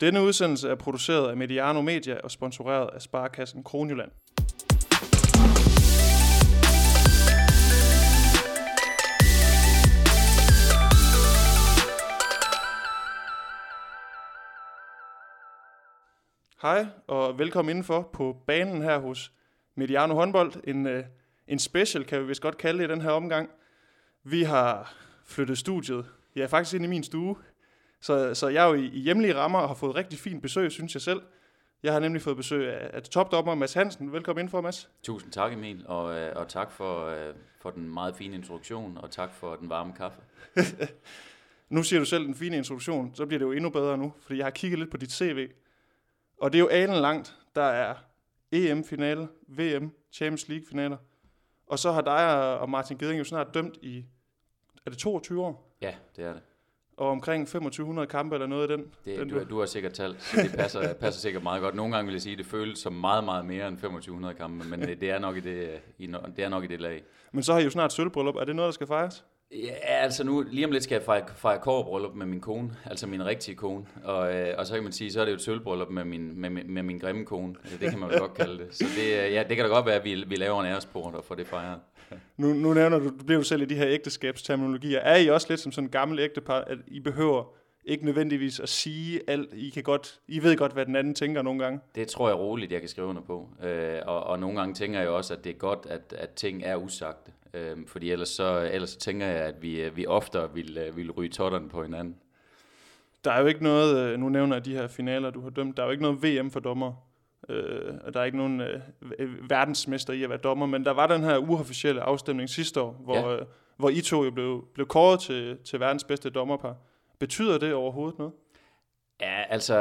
Denne udsendelse er produceret af Mediano Media og sponsoreret af Sparkassen Kronjylland. Hej og velkommen indenfor på banen her hos Mediano Håndbold. En, øh, en special kan vi vist godt kalde det i den her omgang. Vi har flyttet studiet, Jeg ja faktisk ind i min stue, så, så jeg er jo i, i hjemlige rammer og har fået rigtig fint besøg, synes jeg selv. Jeg har nemlig fået besøg af, af topdommer Mads Hansen. Velkommen indenfor, Mads. Tusind tak Emil, og, øh, og tak for, øh, for den meget fine introduktion, og tak for den varme kaffe. nu siger du selv den fine introduktion, så bliver det jo endnu bedre nu, fordi jeg har kigget lidt på dit CV. Og det er jo alen langt. Der er EM-finale, VM, Champions League-finaler. Og så har dig og Martin Geding jo snart dømt i, er det 22 år? Ja, det er det. Og omkring 2500 kampe eller noget af den. Det, den du, du har sikkert talt, så det passer, passer sikkert meget godt. Nogle gange vil jeg sige, at det føles som meget, meget mere end 2500 kampe, men det, det, er nok i det, i, det er nok i det lag. Men så har I jo snart sølvbryllup. Er det noget, der skal fejres? Ja, altså nu, lige om lidt skal jeg fejre, fejre kårbryllup med min kone, altså min rigtige kone. Og, øh, og så kan man sige, så er det jo et sølvbryllup med min, med, med min grimme kone. Det kan man jo godt kalde det. Så det, ja, det kan da godt være, at vi, vi laver en æresport og får det fejret. Nu, nu nævner du, du bliver jo selv i de her ægteskabsterminologier. Er I også lidt som sådan en gammel ægtepar, at I behøver ikke nødvendigvis at sige alt. I, kan godt, I ved godt, hvad den anden tænker nogle gange. Det tror jeg roligt, jeg kan skrive under på. Øh, og, og nogle gange tænker jeg også, at det er godt, at, at ting er usagte. Øh, fordi ellers så, ellers så tænker jeg, at vi, vi oftere vil, øh, vil ryge totterne på hinanden. Der er jo ikke noget, øh, nu nævner jeg de her finaler, du har dømt, der er jo ikke noget VM for dommer. Øh, og der er ikke nogen øh, verdensmester i at være dommer, men der var den her uofficielle afstemning sidste år, hvor, ja. øh, hvor I to jo blev, blev kåret til, til verdens bedste dommerpar. Betyder det overhovedet noget? Ja, altså,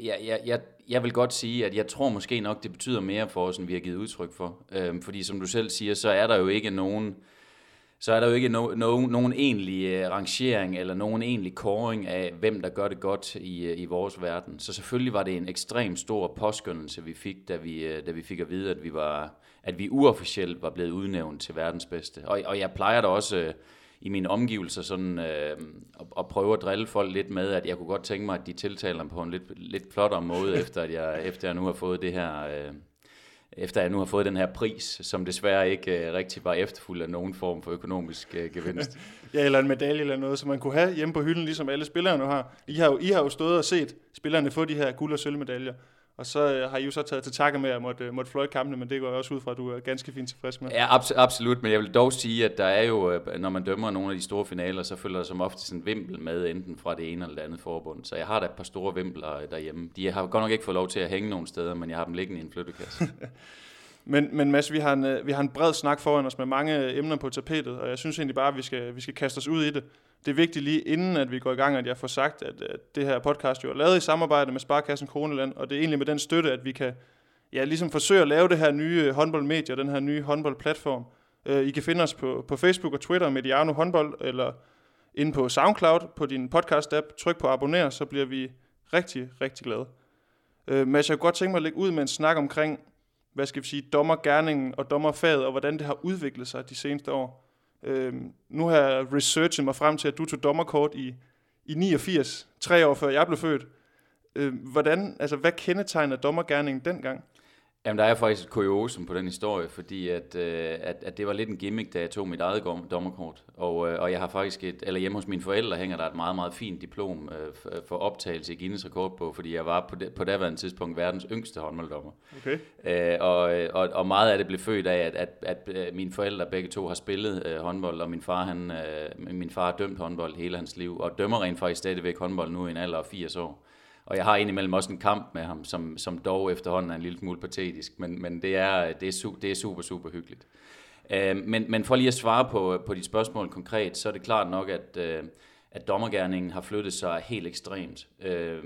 jeg, jeg, jeg, jeg vil godt sige, at jeg tror måske nok, det betyder mere for os, end vi har givet udtryk for. Øhm, fordi som du selv siger, så er der jo ikke nogen, så er der jo ikke no, no, nogen egentlig uh, rangering eller nogen egentlig kåring af, hvem der gør det godt i, uh, i vores verden. Så selvfølgelig var det en ekstrem stor påskyndelse, vi fik, da vi, uh, da vi fik at vide, at vi, var, at vi uofficielt var blevet udnævnt til verdens bedste. Og, og jeg plejer da også... I mine omgivelser sådan, øh, og, og prøve at drille folk lidt med, at jeg kunne godt tænke mig, at de tiltaler mig på en lidt, lidt flottere måde, efter at jeg, efter jeg nu har fået det her... Øh, efter jeg nu har fået den her pris, som desværre ikke øh, rigtig var efterfuldt af nogen form for økonomisk øh, gevinst. ja, eller en medalje eller noget, som man kunne have hjemme på hylden, ligesom alle spillerne har. I har jo, I har jo stået og set spillerne få de her guld- og sølvmedaljer. Og så øh, har I jo så taget til takke med at måtte, øh, måtte fløjte kampene, men det går også ud fra, at du er ganske fint tilfreds med. Ja, abs- absolut, men jeg vil dog sige, at der er jo, øh, når man dømmer nogle af de store finaler, så følger der som ofte sådan en vimpel med, enten fra det ene eller det andet forbund. Så jeg har da et par store vimpler derhjemme. De har godt nok ikke fået lov til at hænge nogen steder, men jeg har dem liggende i en flyttekasse. Men, men Mads, vi har, en, vi har en bred snak foran os med mange emner på tapetet, og jeg synes egentlig bare, at vi skal, vi skal kaste os ud i det det er vigtigt lige inden, at vi går i gang, at jeg får sagt, at, at det her podcast jo er lavet i samarbejde med Sparkassen Kroneland, og det er egentlig med den støtte, at vi kan ja, ligesom forsøge at lave det her nye øh, håndboldmedie, den her nye håndboldplatform. Øh, I kan finde os på, på Facebook og Twitter, Mediano Håndbold, eller inde på SoundCloud, på din podcast-app. Tryk på abonner, så bliver vi rigtig, rigtig glade. Uh, Mads, jeg kunne godt tænke mig at lægge ud med en snak omkring, hvad skal vi sige, dommergærningen og dommerfaget, og hvordan det har udviklet sig de seneste år. Øh, nu har jeg researchet mig frem til, at du tog dommerkort i, i 89, tre år før jeg blev født. Øh, hvordan, altså, hvad kendetegner dommergærningen dengang? Jamen, der er faktisk et kuriosum på den historie, fordi at, øh, at, at det var lidt en gimmick, da jeg tog mit eget dommerkort. Og, øh, og jeg har faktisk et, eller hjemme hos mine forældre hænger der et meget, meget fint diplom øh, for optagelse i Guinness rekordbog, fordi jeg var på, det, på daværende tidspunkt verdens yngste håndbolddommer. Okay. Øh, og, og, og meget af det blev født af, at, at, at, at mine forældre begge to har spillet øh, håndbold, og min far, han, øh, min far har dømt håndbold hele hans liv, og dømmer rent faktisk stadigvæk håndbold nu i en alder af 80 år. Og jeg har indimellem også en kamp med ham, som, som dog efterhånden er en lille smule patetisk, men, men det, er, det, er su, det er super, super hyggeligt. Øh, men, men for lige at svare på, på dit spørgsmål konkret, så er det klart nok, at, øh, at dommergærningen har flyttet sig helt ekstremt. Øh,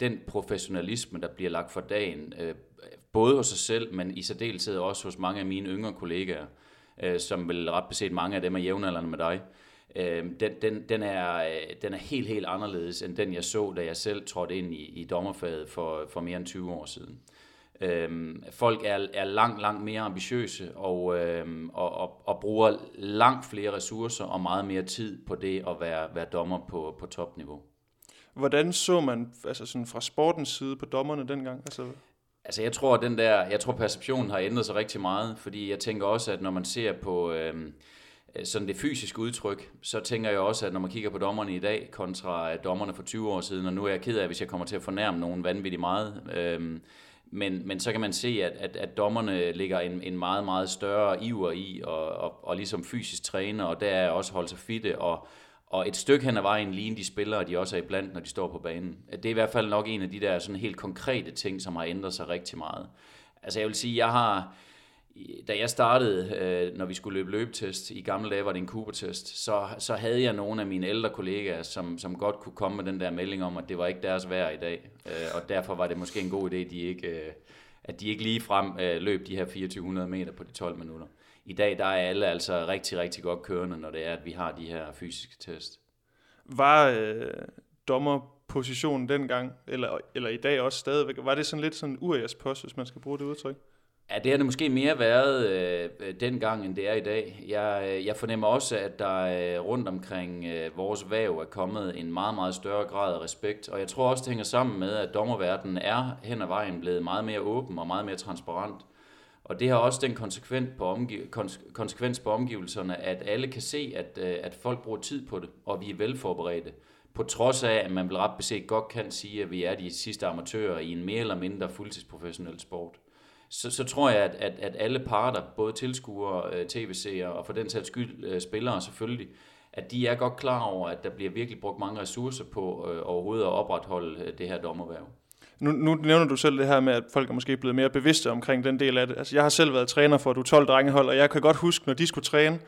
den professionalisme, der bliver lagt for dagen, øh, både hos sig selv, men i særdeleshed også hos mange af mine yngre kollegaer, øh, som vil ret beset mange af dem er jævnaldrende med dig, øh, øh, den, den, den, er, øh, den er helt, helt anderledes end den, jeg så, da jeg selv trådte ind i, i dommerfaget for, for mere end 20 år siden. Øhm, folk er, er langt, langt mere ambitiøse og, øhm, og, og, og bruger langt flere ressourcer og meget mere tid på det at være, være dommer på, på topniveau. Hvordan så man altså sådan fra sportens side på dommerne dengang? Altså, Altså jeg tror, den der, jeg tror perceptionen har ændret sig rigtig meget, fordi jeg tænker også, at når man ser på øh, Øh, sådan det fysiske udtryk, så tænker jeg også, at når man kigger på dommerne i dag kontra dommerne for 20 år siden, og nu er jeg ked af, hvis jeg kommer til at fornærme nogen vanvittigt meget, øhm, men, men så kan man se, at, at, at dommerne ligger en, en meget, meget større iver i, og, og, og ligesom fysisk træne, og der er også holde sig fitte, og, og et stykke hen ad vejen ligne de spillere, de også er iblandt, når de står på banen. Det er i hvert fald nok en af de der sådan helt konkrete ting, som har ændret sig rigtig meget. Altså jeg vil sige, jeg har, da jeg startede, øh, når vi skulle løbe løbetest, i gamle dage var det en Cooper-test, så, så havde jeg nogle af mine ældre kollegaer, som, som godt kunne komme med den der melding om, at det var ikke deres værd i dag. Øh, og derfor var det måske en god idé, de ikke, øh, at de ikke lige frem øh, løb de her 2400 meter på de 12 minutter i dag der er alle altså rigtig, rigtig godt kørende, når det er, at vi har de her fysiske test. Var øh, dommerpositionen dengang, eller, eller i dag også stadigvæk, var det sådan lidt sådan urias post, hvis man skal bruge det udtryk? Ja, det har det måske mere været øh, dengang, end det er i dag. Jeg, øh, jeg fornemmer også, at der øh, rundt omkring øh, vores væv er kommet en meget, meget større grad af respekt. Og jeg tror også, det hænger sammen med, at dommerverdenen er hen ad vejen blevet meget mere åben og meget mere transparent. Og det har også den konsekvens på, omgiv- konsekvens på omgivelserne, at alle kan se, at, øh, at folk bruger tid på det, og vi er velforberedte. På trods af, at man vel ret beset godt kan sige, at vi er de sidste amatører i en mere eller mindre fuldtidsprofessionel sport. Så, så tror jeg, at, at, at alle parter, både tilskuere, øh, tv-seere og for den sags skyld øh, spillere selvfølgelig, at de er godt klar over, at der bliver virkelig brugt mange ressourcer på øh, overhovedet at opretholde øh, det her dommerværv. Nu, nu nævner du selv det her med, at folk er måske blevet mere bevidste omkring den del af det. Altså, jeg har selv været træner for du 12 drengehold, og jeg kan godt huske, når de skulle træne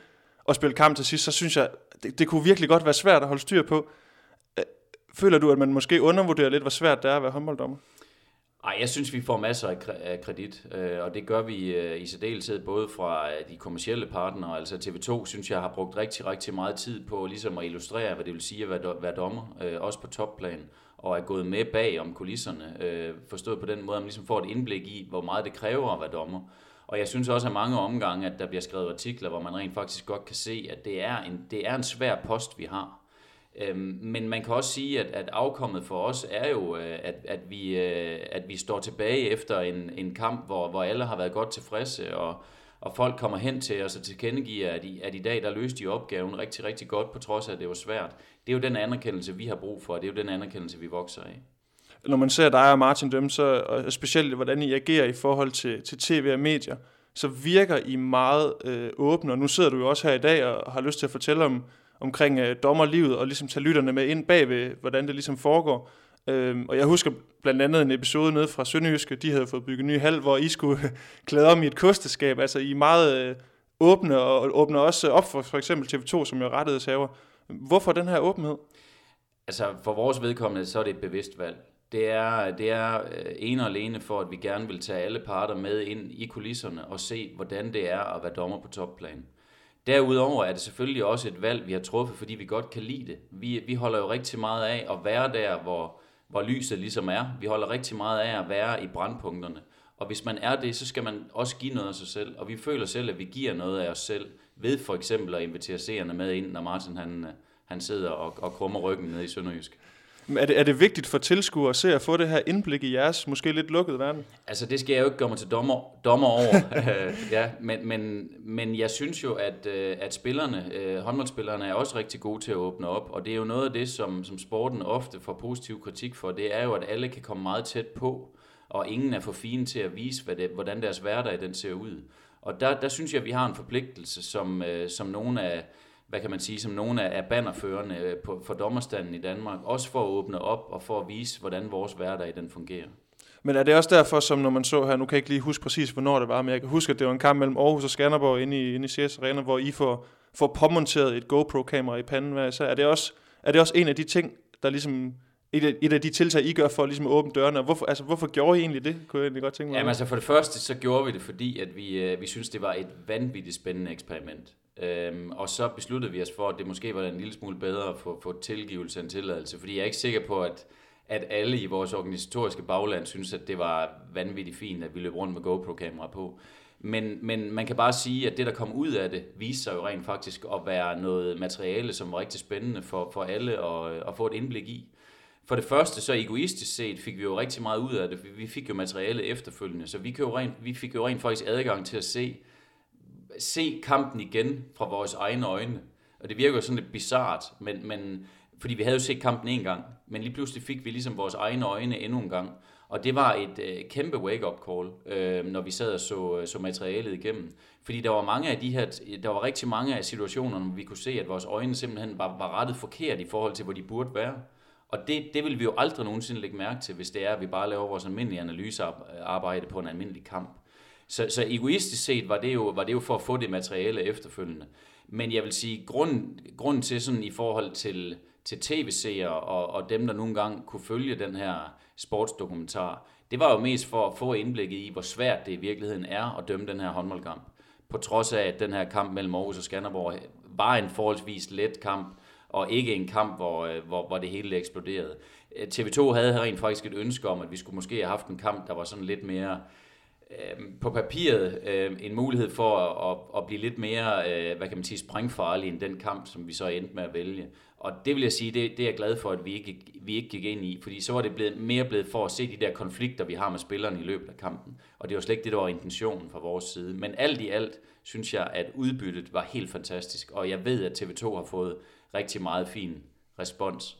og spille kamp til sidst, så synes jeg, det, det kunne virkelig godt være svært at holde styr på. Føler du, at man måske undervurderer lidt, hvor svært det er at være håndbolddommer? Ej, jeg synes, vi får masser af kredit, øh, og det gør vi øh, i særdeleshed både fra øh, de kommercielle partnere, altså TV2, synes jeg har brugt rigtig, rigtig meget tid på ligesom at illustrere, hvad det vil sige at være dommer, også på topplan og er gået med bag om kulisserne, forstået på den måde, at man ligesom får et indblik i, hvor meget det kræver at være dommer. Og jeg synes også at mange omgange, at der bliver skrevet artikler, hvor man rent faktisk godt kan se, at det er en, det er en svær post, vi har. Øhm, men man kan også sige, at, at afkommet for os er jo, øh, at, at, vi, øh, at vi står tilbage efter en, en kamp, hvor, hvor alle har været godt tilfredse, og, og folk kommer hen til os og tilkendegiver, at i, at i dag der løste de opgaven rigtig, rigtig godt, på trods af, at det var svært. Det er jo den anerkendelse, vi har brug for, og det er jo den anerkendelse, vi vokser af. Når man ser dig og Martin dem, så, og specielt hvordan I agerer i forhold til, til tv og medier, så virker I meget øh, åbne, og nu sidder du jo også her i dag og har lyst til at fortælle om, omkring øh, dommerlivet, og ligesom tage lytterne med ind bagved, hvordan det ligesom foregår. Øhm, og jeg husker blandt andet en episode nede fra Sønderjyske, de havde fået bygget en ny hal, hvor I skulle klæde om i et kosteskab. Altså I er meget øh, åbne, og åbner også op for for eksempel TV2, som jo rettighedshaver. Hvorfor den her åbenhed? Altså for vores vedkommende, så er det et bevidst valg. Det er, det er øh, en og alene for, at vi gerne vil tage alle parter med ind i kulisserne og se, hvordan det er at være dommer på topplan. Derudover er det selvfølgelig også et valg, vi har truffet, fordi vi godt kan lide det. Vi, vi holder jo rigtig meget af at være der, hvor, hvor lyset ligesom er. Vi holder rigtig meget af at være i brandpunkterne. Og hvis man er det, så skal man også give noget af sig selv. Og vi føler selv, at vi giver noget af os selv ved for eksempel at invitere seerne med ind, når Martin han, øh, han sidder og, og krummer ryggen ned i Sønderjysk. Er det, er det vigtigt for tilskuere at se at få det her indblik i jeres måske lidt lukkede verden? Altså det skal jeg jo ikke gøre mig til dommer, dommer over, ja, men, men, men jeg synes jo, at, øh, at spillerne, øh, håndboldspillerne er også rigtig gode til at åbne op, og det er jo noget af det, som, som sporten ofte får positiv kritik for, det er jo, at alle kan komme meget tæt på, og ingen er for fine til at vise, hvad det, hvordan deres hverdag den ser ud. Og der, der synes jeg, at vi har en forpligtelse, som, øh, som nogle af hvad kan man sige, som nogle af bannerførende øh, på, for dommerstanden i Danmark, også for at åbne op og for at vise, hvordan vores hverdag den fungerer. Men er det også derfor, som når man så her, nu kan jeg ikke lige huske præcis, hvornår det var, men jeg kan huske, at det var en kamp mellem Aarhus og Skanderborg inde i, inde i CS Arena, hvor I får, får påmonteret et GoPro-kamera i panden hver så er det, også, er det også en af de ting, der ligesom et af, et af de tiltag, I gør for at ligesom åbne dørene. Hvorfor, altså, hvorfor gjorde I egentlig det, kunne jeg egentlig godt tænke mig? Jamen altså for det første, så gjorde vi det, fordi at vi, øh, vi synes, det var et vanvittigt spændende eksperiment. Øhm, og så besluttede vi os for, at det måske var en lille smule bedre at få, få tilgivelse end tilladelse, fordi jeg er ikke sikker på, at, at alle i vores organisatoriske bagland synes, at det var vanvittigt fint, at vi løb rundt med GoPro-kamera på. Men, men man kan bare sige, at det, der kom ud af det, viste sig jo rent faktisk at være noget materiale, som var rigtig spændende for, for alle at, at få et indblik i. For det første, så egoistisk set, fik vi jo rigtig meget ud af det. Vi fik jo materiale efterfølgende, så vi, kan jo rent, vi fik jo rent faktisk adgang til at se, se kampen igen fra vores egne øjne. Og det virker jo sådan lidt bizart, men, men, fordi vi havde jo set kampen en gang, men lige pludselig fik vi ligesom vores egne øjne endnu en gang. Og det var et øh, kæmpe wake-up call, øh, når vi sad og så, øh, så materialet igennem. Fordi der var mange af de her, der var rigtig mange af situationerne, hvor vi kunne se, at vores øjne simpelthen var, var rettet forkert i forhold til, hvor de burde være. Og det, det vil vi jo aldrig nogensinde lægge mærke til, hvis det er, at vi bare laver vores almindelige analysearbejde på en almindelig kamp. Så, så egoistisk set var det, jo, var det jo for at få det materiale efterfølgende. Men jeg vil sige, grund, grunden til sådan i forhold til, til tv-seere og, og dem, der nogle gange kunne følge den her sportsdokumentar, det var jo mest for at få indblikket i, hvor svært det i virkeligheden er at dømme den her håndboldkamp. På trods af, at den her kamp mellem Aarhus og Skanderborg var en forholdsvis let kamp, og ikke en kamp, hvor, øh, hvor, hvor det hele eksploderede. Øh, TV2 havde rent faktisk et ønske om, at vi skulle måske have haft en kamp, der var sådan lidt mere øh, Øhm, på papiret øh, en mulighed for at, at, at blive lidt mere, øh, hvad kan man sige, springfarlig end den kamp, som vi så endte med at vælge. Og det vil jeg sige, det, det er jeg glad for, at vi ikke, vi ikke gik ind i, fordi så var det blevet, mere blevet for at se de der konflikter, vi har med spillerne i løbet af kampen. Og det var slet ikke det, der var intentionen fra vores side. Men alt i alt synes jeg, at udbyttet var helt fantastisk, og jeg ved, at TV2 har fået rigtig meget fin respons.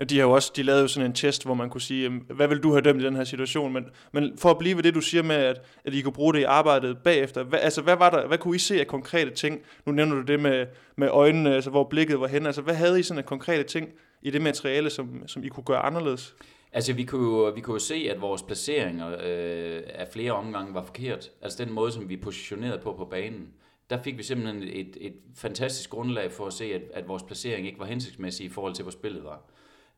Ja, de har jo også, de lavede jo sådan en test, hvor man kunne sige, hvad vil du have dømt i den her situation? Men, men for at blive ved det, du siger med, at, at I kunne bruge det i arbejdet bagefter, hvad, altså hvad var der, hvad kunne I se af konkrete ting? Nu nævner du det med, med øjnene, altså hvor blikket var hen. Altså hvad havde I sådan af konkrete ting i det materiale, som, som I kunne gøre anderledes? Altså, vi kunne, jo, vi kunne jo se, at vores placeringer øh, af flere omgange var forkert. Altså den måde, som vi positionerede på på banen der fik vi simpelthen et, et fantastisk grundlag for at se, at, at vores placering ikke var hensigtsmæssig i forhold til, hvor spillet var.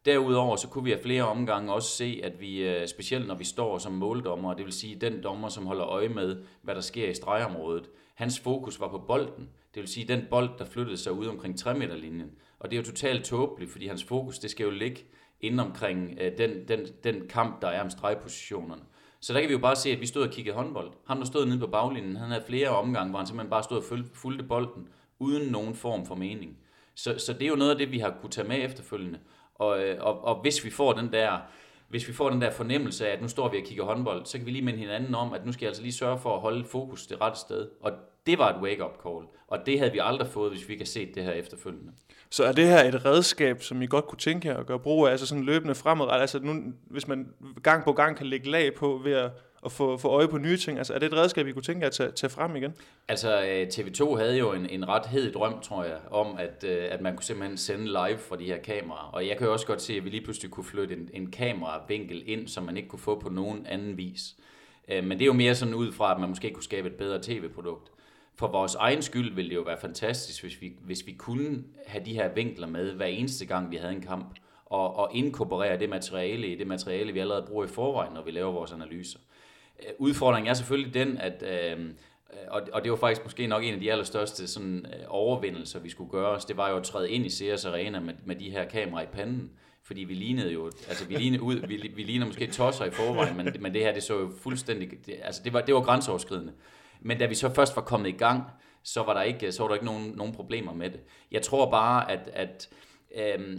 Derudover så kunne vi af flere omgange også se, at vi, øh, specielt når vi står som måldommer, det vil sige den dommer, som holder øje med, hvad der sker i stregområdet, hans fokus var på bolden. Det vil sige den bold, der flyttede sig ud omkring 3 meter linjen. Og det er jo totalt tåbeligt, fordi hans fokus, det skal jo ligge inden omkring øh, den, den, den kamp, der er om stregpositionerne. Så der kan vi jo bare se, at vi stod og kiggede håndbold. Han der stod nede på baglinjen, han havde flere omgange, hvor han simpelthen bare stod og fulgte bolden, uden nogen form for mening. Så, så det er jo noget af det, vi har kunne tage med efterfølgende. Og, øh, og, og hvis vi får den der hvis vi får den der fornemmelse af, at nu står vi og kigger håndbold, så kan vi lige minde hinanden om, at nu skal jeg altså lige sørge for at holde fokus det rette sted. Og det var et wake-up call, og det havde vi aldrig fået, hvis vi ikke havde set det her efterfølgende. Så er det her et redskab, som I godt kunne tænke jer at gøre brug af, altså sådan løbende fremadrettet, altså nu, hvis man gang på gang kan lægge lag på ved at, at få, få øje på nye ting, altså er det et redskab, I kunne tænke jer at tage, tage frem igen? Altså øh, TV2 havde jo en, en ret hed drøm, tror jeg, om at, øh, at man kunne simpelthen sende live fra de her kameraer, og jeg kan jo også godt se, at vi lige pludselig kunne flytte en, en kameravinkel ind, som man ikke kunne få på nogen anden vis. Øh, men det er jo mere sådan ud fra, at man måske kunne skabe et bedre tv-produkt for vores egen skyld ville det jo være fantastisk, hvis vi, hvis vi kunne have de her vinkler med hver eneste gang, vi havde en kamp, og, og inkorporere det materiale i det materiale, vi allerede bruger i forvejen, når vi laver vores analyser. Øh, udfordringen er selvfølgelig den, at, øh, øh, og, og det var faktisk måske nok en af de allerstørste sådan, øh, overvindelser, vi skulle gøre os, det var jo at træde ind i Sears Arena med, med de her kameraer i panden, fordi vi lignede jo, altså vi lignede ud, vi, vi lignede måske tosser i forvejen, men, men det her, det så jo fuldstændig, det, altså det var, det var grænseoverskridende. Men da vi så først var kommet i gang, så var der ikke, så var der ikke nogen, nogen problemer med det. Jeg tror bare, at, at øh,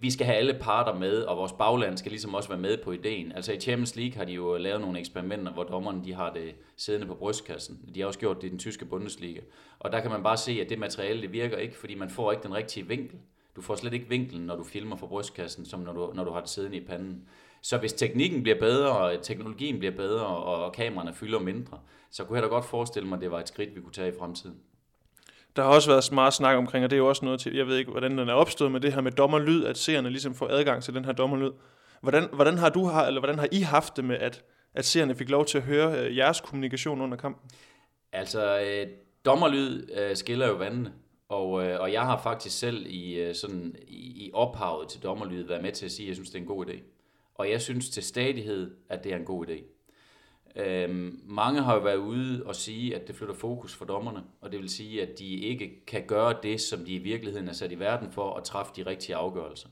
vi skal have alle parter med, og vores bagland skal ligesom også være med på ideen. Altså i Champions League har de jo lavet nogle eksperimenter, hvor dommerne de har det siddende på brystkassen. De har også gjort det i den tyske Bundesliga. Og der kan man bare se, at det materiale det virker ikke, fordi man får ikke den rigtige vinkel. Du får slet ikke vinklen, når du filmer fra brystkassen, som når du, når du har det siddende i panden. Så hvis teknikken bliver bedre, og teknologien bliver bedre, og, og kameraerne fylder mindre, så kunne jeg da godt forestille mig, at det var et skridt, vi kunne tage i fremtiden. Der har også været meget snak omkring, og det er jo også noget til, jeg ved ikke, hvordan den er opstået med det her med dommerlyd, at seerne ligesom får adgang til den her dommerlyd. Hvordan, hvordan har du eller hvordan har I haft det med, at, at seerne fik lov til at høre øh, jeres kommunikation under kampen? Altså, øh, dommerlyd øh, skiller jo vandene. Og, øh, og jeg har faktisk selv i, øh, sådan, i, i ophavet til dommerlyd været med til at sige, at jeg synes, det er en god idé. Og jeg synes til stadighed, at det er en god idé. Øhm, mange har jo været ude og sige, at det flytter fokus for dommerne, og det vil sige, at de ikke kan gøre det, som de i virkeligheden er sat i verden for at træffe de rigtige afgørelser.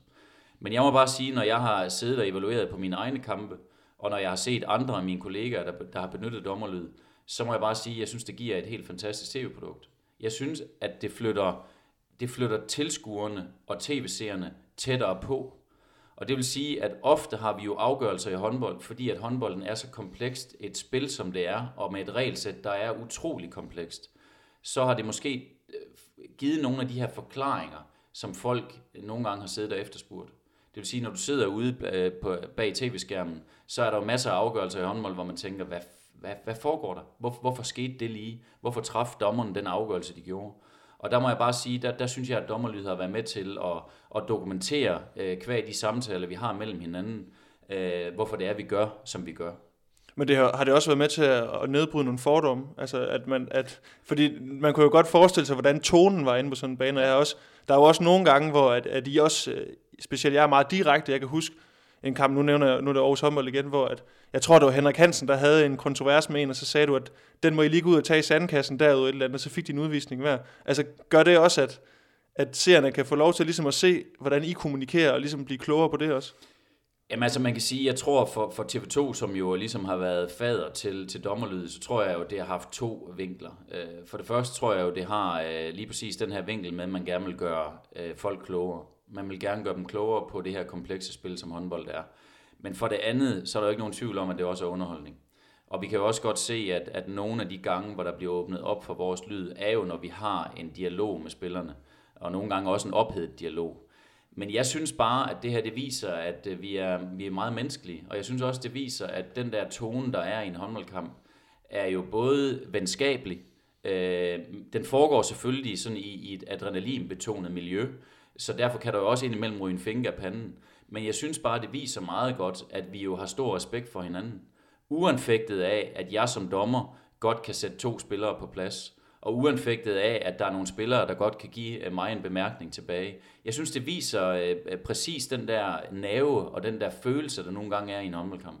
Men jeg må bare sige, når jeg har siddet og evalueret på mine egne kampe, og når jeg har set andre af mine kollegaer, der, der har benyttet dommerlyd, så må jeg bare sige, at jeg synes, det giver et helt fantastisk tv-produkt. Jeg synes, at det flytter, det flytter tilskuerne og tv-seerne tættere på. Og det vil sige, at ofte har vi jo afgørelser i håndbold, fordi at håndbolden er så komplekst et spil, som det er, og med et regelsæt, der er utrolig komplekst, så har det måske øh, givet nogle af de her forklaringer, som folk nogle gange har siddet og efterspurgt. Det vil sige, når du sidder ude øh, på, bag tv-skærmen, så er der jo masser af afgørelser i håndbold, hvor man tænker, hvad, hvad, hvad foregår der? Hvor, hvorfor skete det lige? Hvorfor traf dommeren den afgørelse, de gjorde? Og der må jeg bare sige, der, der synes jeg, at dommerlyd har været med til at, at dokumentere øh, kvæg de samtaler, vi har mellem hinanden, øh, hvorfor det er, vi gør, som vi gør. Men det har, har det også været med til at, nedbryde nogle fordomme? Altså, at man, at, fordi man kunne jo godt forestille sig, hvordan tonen var inde på sådan en bane. Og jeg også, der er jo også nogle gange, hvor at, at I også, øh, specielt jeg er meget direkte, jeg kan huske en kamp, nu nævner jeg, nu er det Aarhus håndbold igen, hvor at, jeg tror, det var Henrik Hansen, der havde en kontrovers med en, og så sagde du, at den må I lige gå ud og tage i sandkassen derude et eller andet, og så fik de en udvisning hver. Altså, gør det også, at, at seerne kan få lov til ligesom at se, hvordan I kommunikerer, og ligesom blive klogere på det også? Jamen altså, man kan sige, jeg tror for, for TV2, som jo ligesom har været fader til, til dommerlyd, så tror jeg jo, det har haft to vinkler. Øh, for det første tror jeg jo, det har øh, lige præcis den her vinkel med, at man gerne vil gøre øh, folk klogere. Man vil gerne gøre dem klogere på det her komplekse spil, som håndbold er. Men for det andet, så er der jo ikke nogen tvivl om, at det også er underholdning. Og vi kan jo også godt se, at, at nogle af de gange, hvor der bliver åbnet op for vores lyd, er jo, når vi har en dialog med spillerne. Og nogle gange også en ophedet dialog. Men jeg synes bare, at det her det viser, at øh, vi er, vi er meget menneskelige. Og jeg synes også, det viser, at den der tone, der er i en håndboldkamp, er jo både venskabelig. Øh, den foregår selvfølgelig sådan i, i et adrenalinbetonet miljø. Så derfor kan der jo også indimellem ryge en finger af panden. Men jeg synes bare, det viser meget godt, at vi jo har stor respekt for hinanden. Uanfægtet af, at jeg som dommer godt kan sætte to spillere på plads. Og uanfægtet af, at der er nogle spillere, der godt kan give øh, mig en bemærkning tilbage. Jeg synes, det viser øh, øh, præcis den der nerve og den der følelse, der nogle gange er i en håndboldkamp.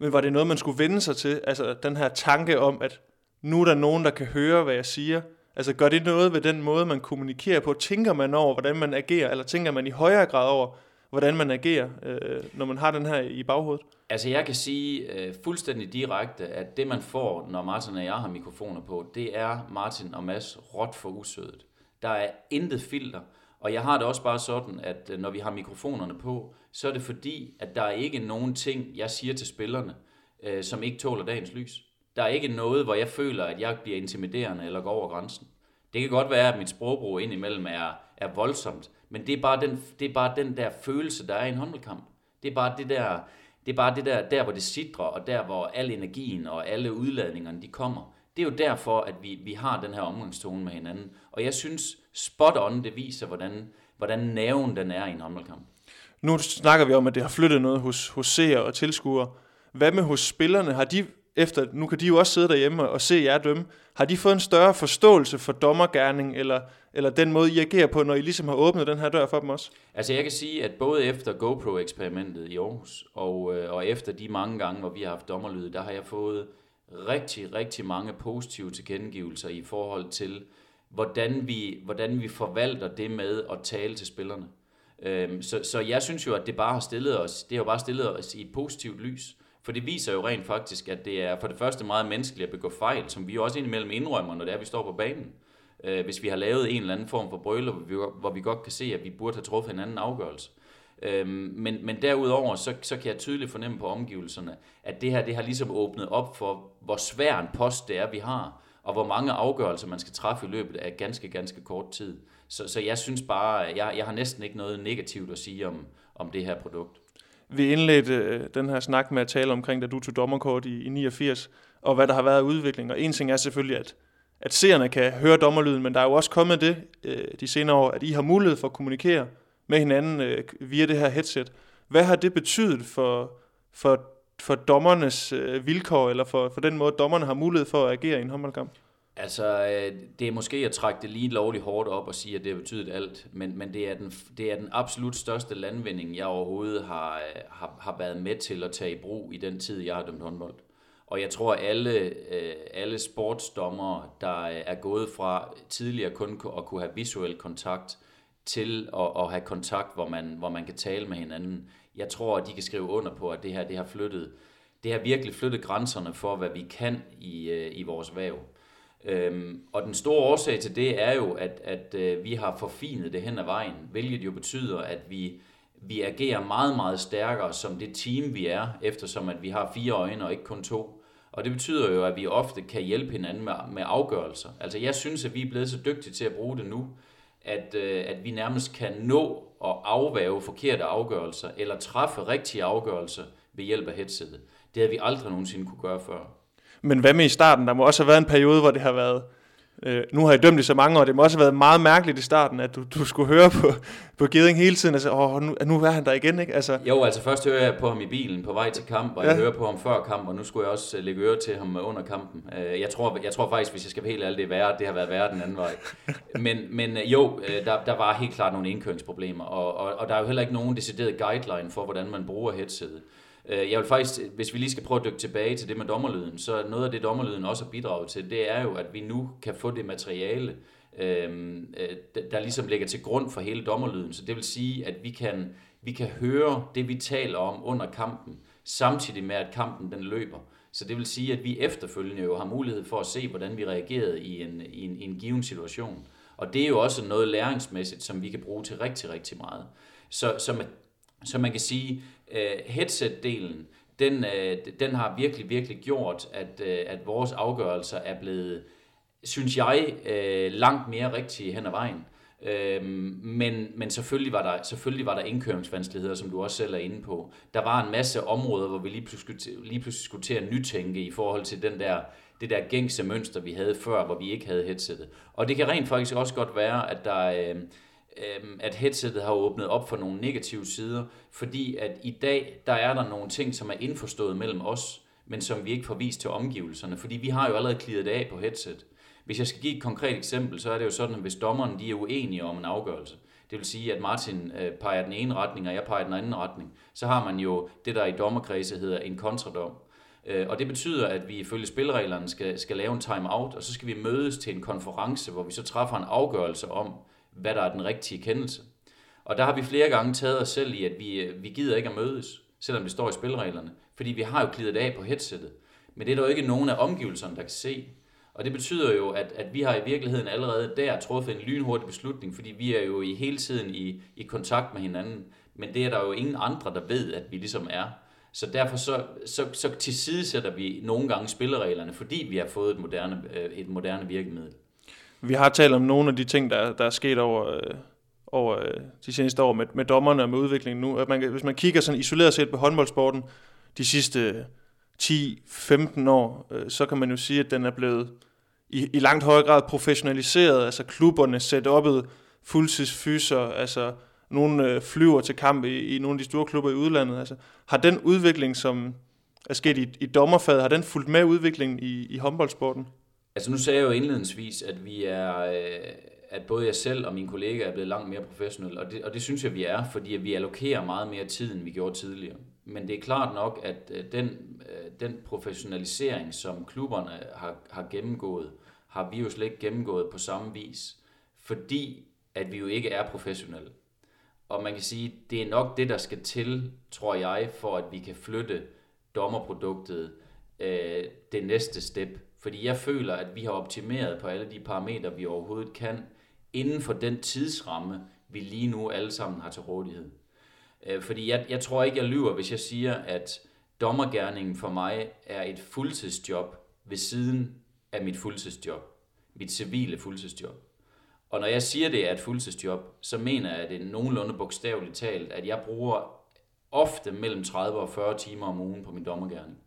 Men var det noget, man skulle vende sig til? Altså den her tanke om, at nu er der nogen, der kan høre, hvad jeg siger. Altså gør det noget ved den måde, man kommunikerer på? Tænker man over, hvordan man agerer? Eller tænker man i højere grad over, hvordan man agerer, øh, når man har den her i baghovedet? Altså jeg kan sige øh, fuldstændig direkte, at det man får, når Martin og jeg har mikrofoner på, det er Martin og Mads råt for usødet. Der er intet filter, og jeg har det også bare sådan, at øh, når vi har mikrofonerne på, så er det fordi, at der er ikke nogen ting, jeg siger til spillerne, øh, som ikke tåler dagens lys. Der er ikke noget, hvor jeg føler, at jeg bliver intimiderende eller går over grænsen. Det kan godt være, at mit sprogbrug indimellem er, er voldsomt, men det er, bare den, det er bare den der følelse, der er i en håndboldkamp. Det er bare det der, det er bare det der, der hvor det sidder, og der hvor al energien og alle udladningerne, de kommer. Det er jo derfor, at vi, vi har den her omgangstone med hinanden. Og jeg synes, spot on, det viser, hvordan, hvordan næven den er i en håndboldkamp. Nu snakker vi om, at det har flyttet noget hos, hos seere og tilskuere. Hvad med hos spillerne? Har de efter, nu kan de jo også sidde derhjemme og se jer dømme, har de fået en større forståelse for dommergærning, eller, eller den måde, I agerer på, når I ligesom har åbnet den her dør for dem også? Altså jeg kan sige, at både efter GoPro-eksperimentet i Aarhus, og, øh, og efter de mange gange, hvor vi har haft dommerlyd, der har jeg fået rigtig, rigtig mange positive tilkendegivelser i forhold til, hvordan vi, hvordan vi forvalter det med at tale til spillerne. Øhm, så, så jeg synes jo, at det bare har stillet os, det har jo bare stillet os i et positivt lys. For det viser jo rent faktisk, at det er for det første meget menneskeligt at begå fejl, som vi jo også indimellem indrømmer, når det er, vi står på banen. Øh, hvis vi har lavet en eller anden form for brøler, hvor vi, hvor vi godt kan se, at vi burde have truffet en anden afgørelse. Øhm, men, men derudover, så, så kan jeg tydeligt fornemme på omgivelserne, at det her det har ligesom åbnet op for, hvor svær en post det er, vi har, og hvor mange afgørelser man skal træffe i løbet af ganske, ganske kort tid. Så, så jeg synes bare, jeg, jeg har næsten ikke noget negativt at sige om, om det her produkt. Vi indledte øh, den her snak med at tale omkring, da du tog dommerkort i, i 89, og hvad der har været af udvikling. Og en ting er selvfølgelig, at, at seerne kan høre dommerlyden, men der er jo også kommet det øh, de senere år, at I har mulighed for at kommunikere med hinanden øh, via det her headset. Hvad har det betydet for, for, for dommernes øh, vilkår, eller for, for den måde, dommerne har mulighed for at agere i en håndboldkamp? Altså, øh, det er måske at trække det lige lovligt hårdt op og sige, at det har betydet alt, men, men det, er den, det er den absolut største landvinding, jeg overhovedet har, øh, har, har været med til at tage i brug i den tid, jeg har dømt håndbold. Og jeg tror, alle, øh, alle sportsdommere, der er gået fra tidligere kun at kunne have visuel kontakt, til at, at have kontakt, hvor man, hvor man kan tale med hinanden. Jeg tror, at de kan skrive under på, at det her det har flyttet, det har virkelig flyttet grænserne for, hvad vi kan i, i vores væv. Øhm, og den store årsag til det er jo, at, at øh, vi har forfinet det hen ad vejen, hvilket jo betyder, at vi, vi agerer meget, meget stærkere som det team, vi er, eftersom at vi har fire øjne og ikke kun to. Og det betyder jo, at vi ofte kan hjælpe hinanden med, med afgørelser. Altså jeg synes, at vi er blevet så dygtige til at bruge det nu, at, øh, at vi nærmest kan nå at afvæve forkerte afgørelser, eller træffe rigtige afgørelser ved hjælp af headsetet. Det havde vi aldrig nogensinde kunne gøre før. Men hvad med i starten? Der må også have været en periode, hvor det har været Øh, nu har jeg dømt i så mange år, det må også have været meget mærkeligt i starten, at du, du skulle høre på, på Geding hele tiden, altså, åh, nu, nu er han der igen, ikke? Altså. Jo, altså først hører jeg på ham i bilen på vej til kamp, og ja. jeg hører på ham før kamp, og nu skulle jeg også øh, lægge øre til ham under kampen. Øh, jeg tror, jeg tror faktisk, hvis jeg skal være helt ærlig, det er værre, det har været værre den anden vej. Men, men øh, jo, der, der var helt klart nogle indkøringsproblemer, og, og, og der er jo heller ikke nogen decideret guideline for, hvordan man bruger headsetet. Øh, jeg vil faktisk, hvis vi lige skal prøve at dykke tilbage til det med dommerlyden, så noget af det dommerlyden også har bidraget til, det er jo, at vi nu kan få det materiale, øhm, øh, der ligesom ligger til grund for hele dommerlyden. Så det vil sige, at vi kan, vi kan høre det, vi taler om under kampen, samtidig med, at kampen den løber. Så det vil sige, at vi efterfølgende jo har mulighed for at se, hvordan vi reagerede i en, i en, i en given situation. Og det er jo også noget læringsmæssigt, som vi kan bruge til rigtig, rigtig meget. Så, så, man, så man kan sige, øh, headset-delen, den, øh, den har virkelig, virkelig gjort, at, øh, at vores afgørelser er blevet, synes jeg, øh, langt mere rigtige hen ad vejen. Øh, men, men selvfølgelig var der selvfølgelig var der indkøringsvanskeligheder, som du også selv er inde på. Der var en masse områder, hvor vi lige pludselig, lige pludselig skulle til at nytænke i forhold til den der, det der gængse mønster, vi havde før, hvor vi ikke havde headsetet. Og det kan rent faktisk også godt være, at der, øh, Øhm, at headsettet har åbnet op for nogle negative sider, fordi at i dag, der er der nogle ting, som er indforstået mellem os, men som vi ikke får vist til omgivelserne, fordi vi har jo allerede klidet af på headset. Hvis jeg skal give et konkret eksempel, så er det jo sådan, at hvis dommeren de er uenige om en afgørelse, det vil sige, at Martin øh, peger den ene retning, og jeg peger den anden retning, så har man jo det, der i dommerkredse hedder en kontradom. Øh, og det betyder, at vi ifølge spillereglerne skal, skal lave en time-out, og så skal vi mødes til en konference, hvor vi så træffer en afgørelse om, hvad der er den rigtige kendelse. Og der har vi flere gange taget os selv i, at vi, øh, vi gider ikke at mødes, selvom det står i spilreglerne. Fordi vi har jo klidet af på headsettet. Men det er der jo ikke nogen af omgivelserne, der kan se. Og det betyder jo, at, at vi har i virkeligheden allerede der truffet en lynhurtig beslutning, fordi vi er jo i hele tiden i, i kontakt med hinanden. Men det er der jo ingen andre, der ved, at vi ligesom er. Så derfor så, så, så tilsidesætter vi nogle gange spillereglerne, fordi vi har fået et moderne, øh, et moderne virkemiddel. Vi har talt om nogle af de ting, der, der er sket over, øh, over øh, de seneste år med, med dommerne og med udviklingen nu. At man, hvis man kigger sådan isoleret set på håndboldsporten de sidste 10-15 år, øh, så kan man jo sige, at den er blevet i, i langt højere grad professionaliseret. Altså klubberne setup'et, fuldtidsfyser, altså nogle øh, flyver til kamp i, i nogle af de store klubber i udlandet. Altså, har den udvikling, som er sket i, i dommerfaget, har den fulgt med udviklingen i, i håndboldsporten? Altså nu sagde jeg jo indledningsvis, at vi er, øh, at både jeg selv og mine kollegaer er blevet langt mere professionelle, og det, og det synes jeg, vi er, fordi vi allokerer meget mere tid, end vi gjorde tidligere. Men det er klart nok, at øh, den, øh, den professionalisering, som klubberne har, har gennemgået, har vi jo slet ikke gennemgået på samme vis, fordi at vi jo ikke er professionelle. Og man kan sige, det er nok det, der skal til, tror jeg, for at vi kan flytte dommerproduktet øh, det næste step fordi jeg føler, at vi har optimeret på alle de parametre, vi overhovedet kan, inden for den tidsramme, vi lige nu alle sammen har til rådighed. Øh, fordi jeg, jeg tror ikke, jeg lyver, hvis jeg siger, at dommergærningen for mig er et fuldtidsjob ved siden af mit fuldtidsjob. Mit civile fuldtidsjob. Og når jeg siger, det er et fuldtidsjob, så mener jeg, at det er nogenlunde bogstaveligt talt, at jeg bruger ofte mellem 30 og 40 timer om ugen på min dommergærning.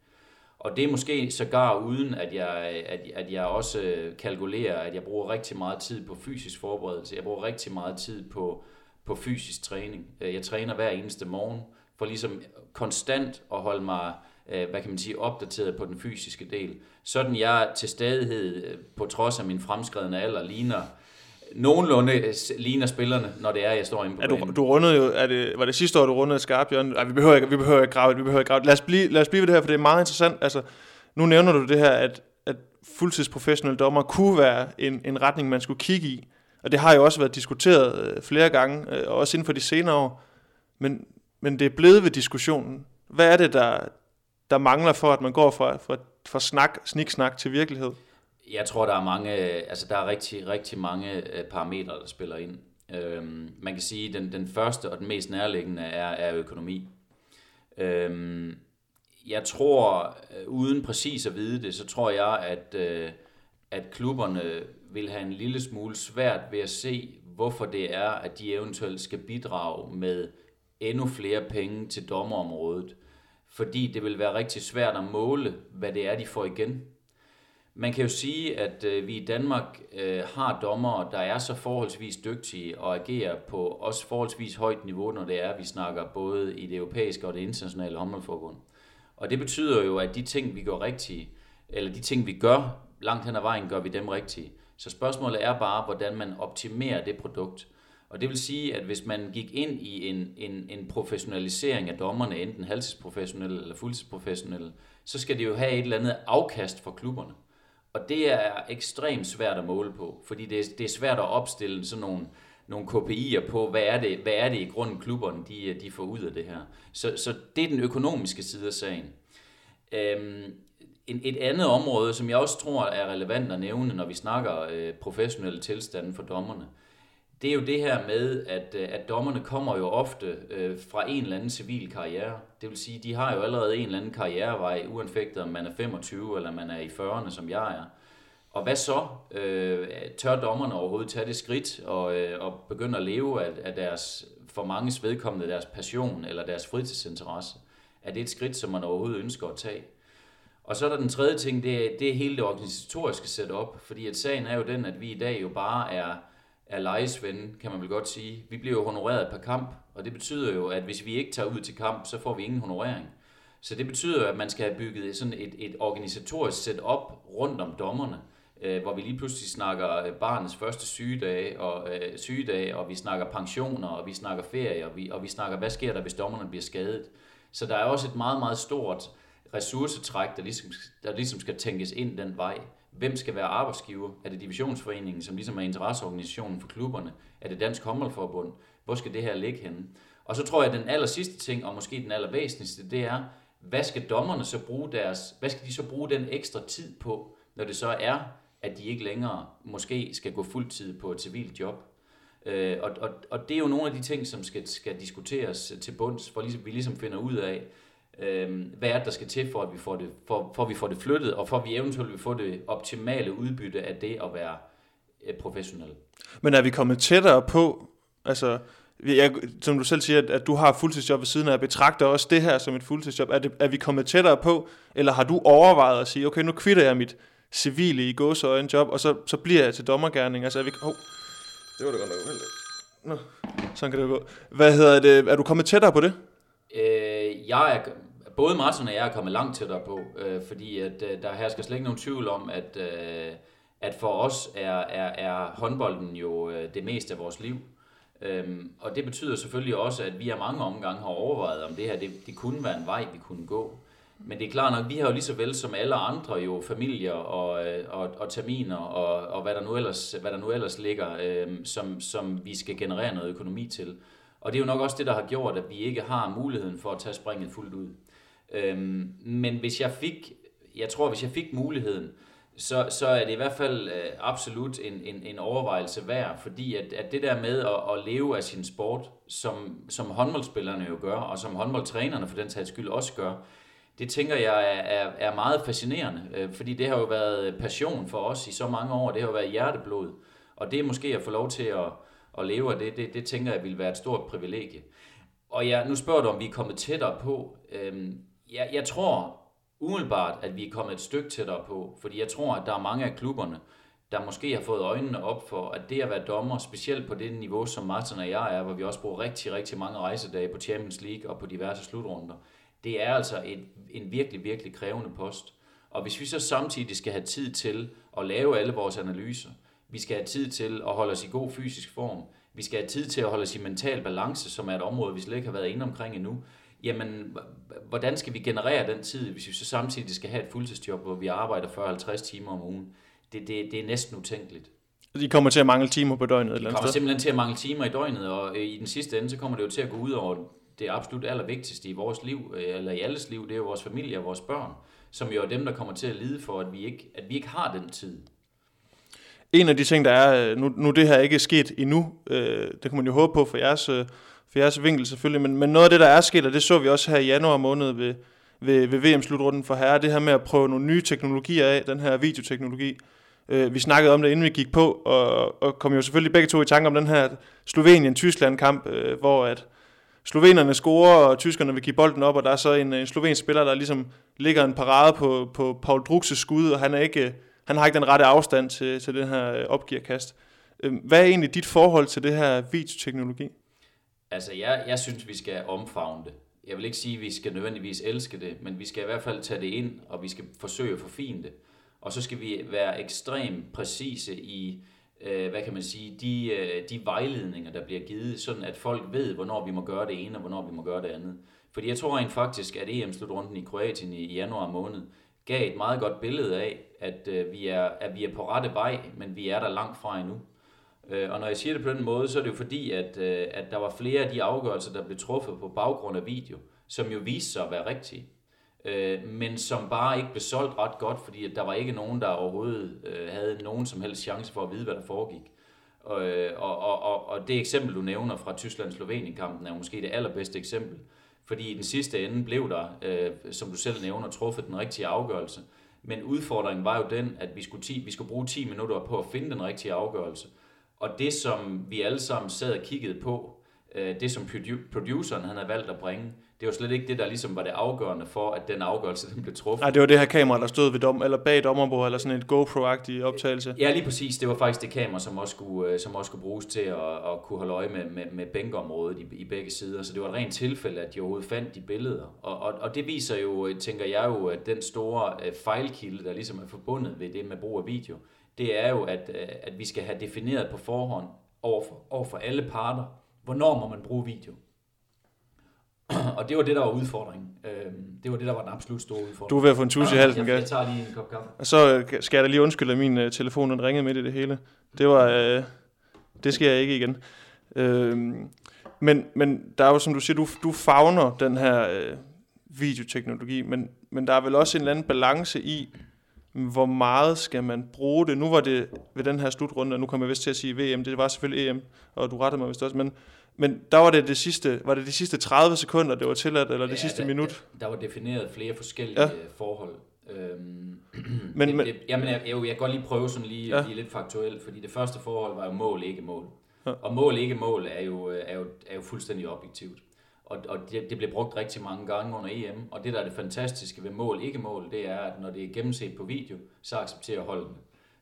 Og det er måske sågar uden, at jeg, at, at jeg også øh, kalkulerer, at jeg bruger rigtig meget tid på fysisk forberedelse. Jeg bruger rigtig meget tid på, på fysisk træning. Øh, jeg træner hver eneste morgen, for ligesom konstant at holde mig øh, hvad kan man sige, opdateret på den fysiske del. Sådan jeg til stadighed, på trods af min fremskredende alder, ligner nogenlunde øh, ligner spillerne, når det er, jeg står inde på ja, du, du rundede jo, er det, var det sidste år, du rundede skarp, Jørgen? Nej, vi behøver ikke, vi behøver ikke grave, vi behøver ikke grave. Lad os, blive, lad os blive ved det her, for det er meget interessant. Altså, nu nævner du det her, at, at fuldtidsprofessionelle dommer kunne være en, en retning, man skulle kigge i. Og det har jo også været diskuteret øh, flere gange, øh, også inden for de senere år. Men, men det er blevet ved diskussionen. Hvad er det, der, der mangler for, at man går fra, fra, fra snak, sniksnak til virkelighed? Jeg tror, der er mange, øh, altså der er rigtig, rigtig mange øh, parametre, der spiller ind. Øhm, man kan sige, at den, den første og den mest nærliggende er, er økonomi. Øhm, jeg tror, øh, uden præcis at vide det, så tror jeg, at, øh, at klubberne vil have en lille smule svært ved at se, hvorfor det er, at de eventuelt skal bidrage med endnu flere penge til dommerområdet. Fordi det vil være rigtig svært at måle, hvad det er, de får igen. Man kan jo sige, at øh, vi i Danmark øh, har dommere, der er så forholdsvis dygtige og agerer på også forholdsvis højt niveau, når det er, at vi snakker både i det europæiske og det internationale håndboldforbund. Og det betyder jo, at de ting, vi gør rigtige, eller de ting, vi gør langt hen ad vejen, gør vi dem rigtige. Så spørgsmålet er bare, hvordan man optimerer det produkt. Og det vil sige, at hvis man gik ind i en, en, en professionalisering af dommerne, enten halvtidsprofessionelle eller fuldtidsprofessionelle, så skal det jo have et eller andet afkast for klubberne. Og det er ekstremt svært at måle på, fordi det er, det er svært at opstille sådan nogle, nogle KPI'er på, hvad er, det, hvad er det i grunden klubberne de, de får ud af det her. Så, så det er den økonomiske side af sagen. Øhm, en, et andet område, som jeg også tror er relevant at nævne, når vi snakker øh, professionelle tilstande for dommerne, det er jo det her med, at, øh, at dommerne kommer jo ofte øh, fra en eller anden civil karriere. Det vil sige, de har jo allerede en eller anden karrierevej, uanfægtet om man er 25 eller man er i 40'erne, som jeg er. Og hvad så? Øh, tør dommerne overhovedet tage det skridt og, øh, og begynde at leve af, af deres, for mange vedkommende, deres passion eller deres fritidsinteresse? Er det et skridt, som man overhovedet ønsker at tage? Og så er der den tredje ting, det er, det er hele det organisatoriske setup, fordi at sagen er jo den, at vi i dag jo bare er er lejesvende, kan man vel godt sige. Vi bliver jo honoreret per kamp, og det betyder jo, at hvis vi ikke tager ud til kamp, så får vi ingen honorering. Så det betyder, at man skal have bygget sådan et, et organisatorisk setup rundt om dommerne, øh, hvor vi lige pludselig snakker øh, barnets første sygedag og, øh, sygedag, og vi snakker pensioner, og vi snakker ferie, og vi, og vi snakker, hvad sker der, hvis dommerne bliver skadet. Så der er også et meget, meget stort ressourcetræk, der ligesom, der ligesom skal tænkes ind den vej. Hvem skal være arbejdsgiver? Er det divisionsforeningen, som ligesom er interesseorganisationen for klubberne? Er det Dansk Håndboldforbund? Hvor skal det her ligge henne? Og så tror jeg, at den aller sidste ting, og måske den allervæsentligste, det er, hvad skal dommerne så bruge deres, hvad skal de så bruge den ekstra tid på, når det så er, at de ikke længere måske skal gå fuldtid på et civilt job? Øh, og, og, og det er jo nogle af de ting, som skal, skal diskuteres til bunds, for ligesom, vi ligesom finder ud af, øh, hvad er det, der skal til, for at vi får det, for, for at vi får det flyttet, og for at vi eventuelt vil få det optimale udbytte af det at være øh, professionel. Men er vi kommet tættere på, altså, jeg, som du selv siger, at, at du har fuldtidsjob ved siden af, betragter også det her som et fuldtidsjob. Er, det, er vi kommet tættere på, eller har du overvejet at sige, okay, nu kvitter jeg mit civile i gåsøjne job, og så, så bliver jeg til dommergærning? Altså, er vi... Oh, det var det godt nok uheldigt. Nå, sådan kan det gå. Hvad hedder det? Er du kommet tættere på det? Øh, jeg er, både Martin og jeg er kommet langt tættere på, øh, fordi at, øh, der hersker slet ikke nogen tvivl om, at, øh, at for os er, er, er håndbolden jo øh, det meste af vores liv. Øhm, og det betyder selvfølgelig også, at vi har mange omgange har overvejet, om det her det, det kunne være en vej, vi kunne gå. Men det er klart nok, vi har jo lige så vel som alle andre jo familier og, øh, og, og terminer og, og hvad, der nu ellers, hvad der nu ellers ligger, øhm, som, som vi skal generere noget økonomi til. Og det er jo nok også det, der har gjort, at vi ikke har muligheden for at tage springet fuldt ud. Øhm, men hvis jeg fik, jeg tror, hvis jeg fik muligheden, så, så er det i hvert fald øh, absolut en, en, en overvejelse værd, fordi at, at det der med at, at leve af sin sport, som, som håndboldspillerne jo gør, og som håndboldtrænerne for den sags skyld også gør, det tænker jeg er, er, er meget fascinerende, øh, fordi det har jo været passion for os i så mange år, det har jo været hjerteblod, og det er måske at få lov til at, at leve af det, det, det tænker jeg vil være et stort privilegie. Og ja, nu spørger du, om vi er kommet tættere på. Øhm, jeg, jeg tror umiddelbart, at vi er kommet et stykke tættere på, fordi jeg tror, at der er mange af klubberne, der måske har fået øjnene op for, at det at være dommer, specielt på det niveau, som Martin og jeg er, hvor vi også bruger rigtig, rigtig mange rejsedage på Champions League og på diverse slutrunder, det er altså et, en virkelig, virkelig krævende post. Og hvis vi så samtidig skal have tid til at lave alle vores analyser, vi skal have tid til at holde os i god fysisk form. Vi skal have tid til at holde os i mental balance, som er et område, vi slet ikke har været inde omkring endnu. Jamen, hvordan skal vi generere den tid, hvis vi så samtidig skal have et fuldtidsjob, hvor vi arbejder 40-50 timer om ugen? Det, det, det er næsten utænkeligt. De kommer til at mangle timer på døgnet? Eller de kommer simpelthen til at mangle timer i døgnet, og i den sidste ende, så kommer det jo til at gå ud over det absolut allervigtigste i vores liv, eller i alles liv, det er jo vores familie og vores børn, som jo er dem, der kommer til at lide for, at vi ikke, at vi ikke har den tid en af de ting, der er, øh, nu, nu det her ikke er sket endnu, øh, det kan man jo håbe på for jeres, øh, for jeres vinkel selvfølgelig, men, men noget af det, der er sket, og det så vi også her i januar måned ved, ved, ved VM-slutrunden for herre, det her med at prøve nogle nye teknologier af, den her videoteknologi. Øh, vi snakkede om det, inden vi gik på, og, og kom jo selvfølgelig begge to i tanke om den her Slovenien-Tyskland-kamp, øh, hvor at slovenerne scorer, og tyskerne vil give bolden op, og der er så en, en slovensk spiller, der ligesom ligger en parade på, på Paul Druxes skud, og han, er ikke, han har ikke den rette afstand til, til den her øh, opgearkast. Øhm, hvad er egentlig dit forhold til det her videoteknologi? Altså, jeg, jeg synes, vi skal omfavne det. Jeg vil ikke sige, at vi skal nødvendigvis elske det, men vi skal i hvert fald tage det ind, og vi skal forsøge at forfine det. Og så skal vi være ekstremt præcise i, øh, hvad kan man sige, de, øh, de vejledninger, der bliver givet, sådan at folk ved, hvornår vi må gøre det ene, og hvornår vi må gøre det andet. Fordi jeg tror rent faktisk, at EM-slutrunden i Kroatien i januar måned gav et meget godt billede af, at, øh, vi, er, at vi er på rette vej, men vi er der langt fra endnu. Øh, og når jeg siger det på den måde, så er det jo fordi, at, øh, at der var flere af de afgørelser, der blev truffet på baggrund af video, som jo viste sig at være rigtige. Øh, men som bare ikke blev solgt ret godt, fordi at der var ikke nogen, der overhovedet øh, havde nogen som helst chance for at vide, hvad der foregik. Og, øh, og, og, og det eksempel, du nævner fra Tyskland-Slovenien-kampen, er måske det allerbedste eksempel. Fordi i den sidste ende blev der, øh, som du selv nævner, truffet den rigtige afgørelse. Men udfordringen var jo den, at vi skulle, 10, vi skulle bruge 10 minutter på at finde den rigtige afgørelse. Og det, som vi alle sammen sad og kiggede på, øh, det som produceren han havde valgt at bringe, det var slet ikke det, der ligesom var det afgørende for, at den afgørelse den blev truffet. Nej, det var det her kamera, der stod ved dom, eller bag dommerbordet, eller sådan et GoPro-agtig optagelse. Ja, lige præcis. Det var faktisk det kamera, som også skulle, øh, som også skulle bruges til at, at kunne holde øje med, med, med bænkeområdet i, i begge sider. Så det var et rent tilfælde, at de overhovedet fandt de billeder. Og, og, og det viser jo, tænker jeg jo, at den store øh, fejlkilde, der ligesom er forbundet ved det med brug af video, det er jo, at, øh, at vi skal have defineret på forhånd over for, over for alle parter, hvornår må man bruge video. Og det var det, der var udfordringen. Øhm, det var det, der var den absolut store udfordring. Du er ved at få en tus i halsen, Jeg, jeg tager lige en kop kaffe. Og så øh, skal jeg da lige undskylde, at min uh, telefon den ringede midt i det hele. Det var... Uh, det skal jeg ikke igen. Uh, men, men der er jo, som du siger, du, du fagner den her uh, videoteknologi, men, men der er vel også en eller anden balance i, hvor meget skal man bruge det? Nu var det ved den her slutrunde, og nu kommer jeg vist til at sige VM, det var selvfølgelig EM, og du rettede mig vist også, men, men der var det, det sidste, var det de sidste 30 sekunder, det var tilladt, eller det ja, sidste der, minut? Der, der var defineret flere forskellige ja. forhold. Øhm, men, det, men, det, jamen, jeg, jeg, jeg kan godt lige prøve sådan lige, ja. lige lidt faktuelt, fordi det første forhold var jo mål, ikke mål. Ja. Og mål, ikke mål er jo, er jo, er jo fuldstændig objektivt. Og, og det, det blev brugt rigtig mange gange under EM, og det der er det fantastiske ved mål, ikke mål, det er, at når det er gennemset på video, så accepterer holdene.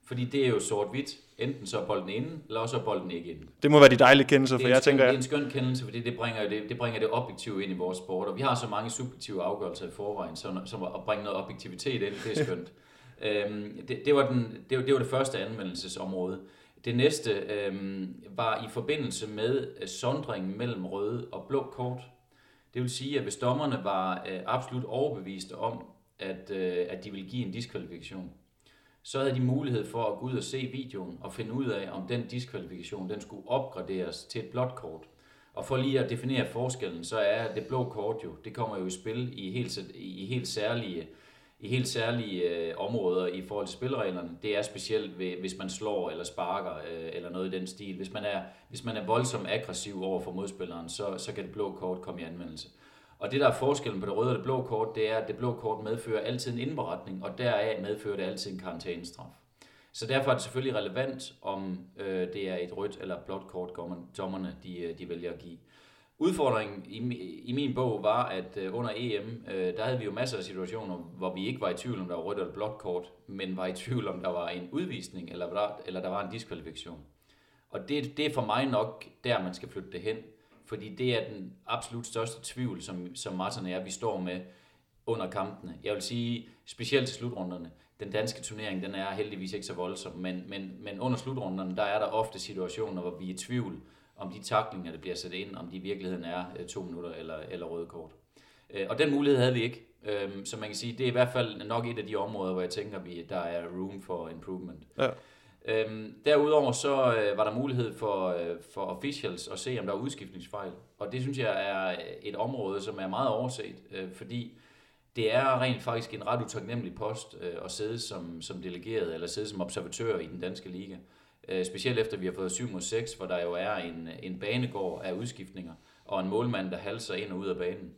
Fordi det er jo sort-hvidt. Enten så er bolden inde, eller også er bolden ikke inde. Det må være de dejlige kendelser, for jeg skøn, tænker... Det er en skøn kendelse, fordi det bringer det, det bringer det objektive ind i vores sport. Og vi har så mange subjektive afgørelser i forvejen, så, som at bringe noget objektivitet ind, det er skønt. øhm, det, det, var den, det, det var det første anvendelsesområde. Det næste øh, var i forbindelse med øh, sondringen mellem røde og blå kort. Det vil sige, at hvis dommerne var øh, absolut overbeviste om, at, øh, at de ville give en diskvalifikation, så havde de mulighed for at gå ud og se videoen og finde ud af, om den diskvalifikation den skulle opgraderes til et blåt kort. Og for lige at definere forskellen, så er det blå kort jo, det kommer jo i spil i helt, i helt særlige i helt særlige øh, områder i forhold til spillereglerne. Det er specielt, ved, hvis man slår eller sparker øh, eller noget i den stil. Hvis man er, hvis man er voldsomt aggressiv over for modspilleren, så, så kan det blå kort komme i anvendelse. Og det, der er forskellen på det røde og det blå kort, det er, at det blå kort medfører altid en indberetning, og deraf medfører det altid en karantænestraf. Så derfor er det selvfølgelig relevant, om øh, det er et rødt eller blåt kort, dommerne de, øh, de vælger at give. Udfordringen i, i min bog var, at øh, under EM, øh, der havde vi jo masser af situationer, hvor vi ikke var i tvivl, om der var rødt eller blåt kort, men var i tvivl, om der var en udvisning, eller der, eller der var en diskvalifikation. Og det, det er for mig nok der, man skal flytte det hen. Fordi det er den absolut største tvivl, som, som Martin og jeg, vi står med under kampene. Jeg vil sige, specielt til slutrunderne. Den danske turnering, den er heldigvis ikke så voldsom, men, men, men under slutrunderne, der er der ofte situationer, hvor vi er i tvivl, om de taklinger, der bliver sat ind, om de i virkeligheden er øh, to minutter eller, eller røde kort. Øh, og den mulighed havde vi ikke. Øhm, så man kan sige, det er i hvert fald nok et af de områder, hvor jeg tænker, at der er room for improvement. Ja. Øhm, derudover så øh, var der mulighed for, øh, for officials at se, om der er udskiftningsfejl. Og det synes jeg er et område, som er meget overset, øh, fordi det er rent faktisk en ret utaknemmelig post øh, at sidde som, som delegeret eller sidde som observatør i den danske liga. Øh, specielt efter vi har fået 7 mod 6, hvor der jo er en, en banegård af udskiftninger, og en målmand, der halser ind og ud af banen.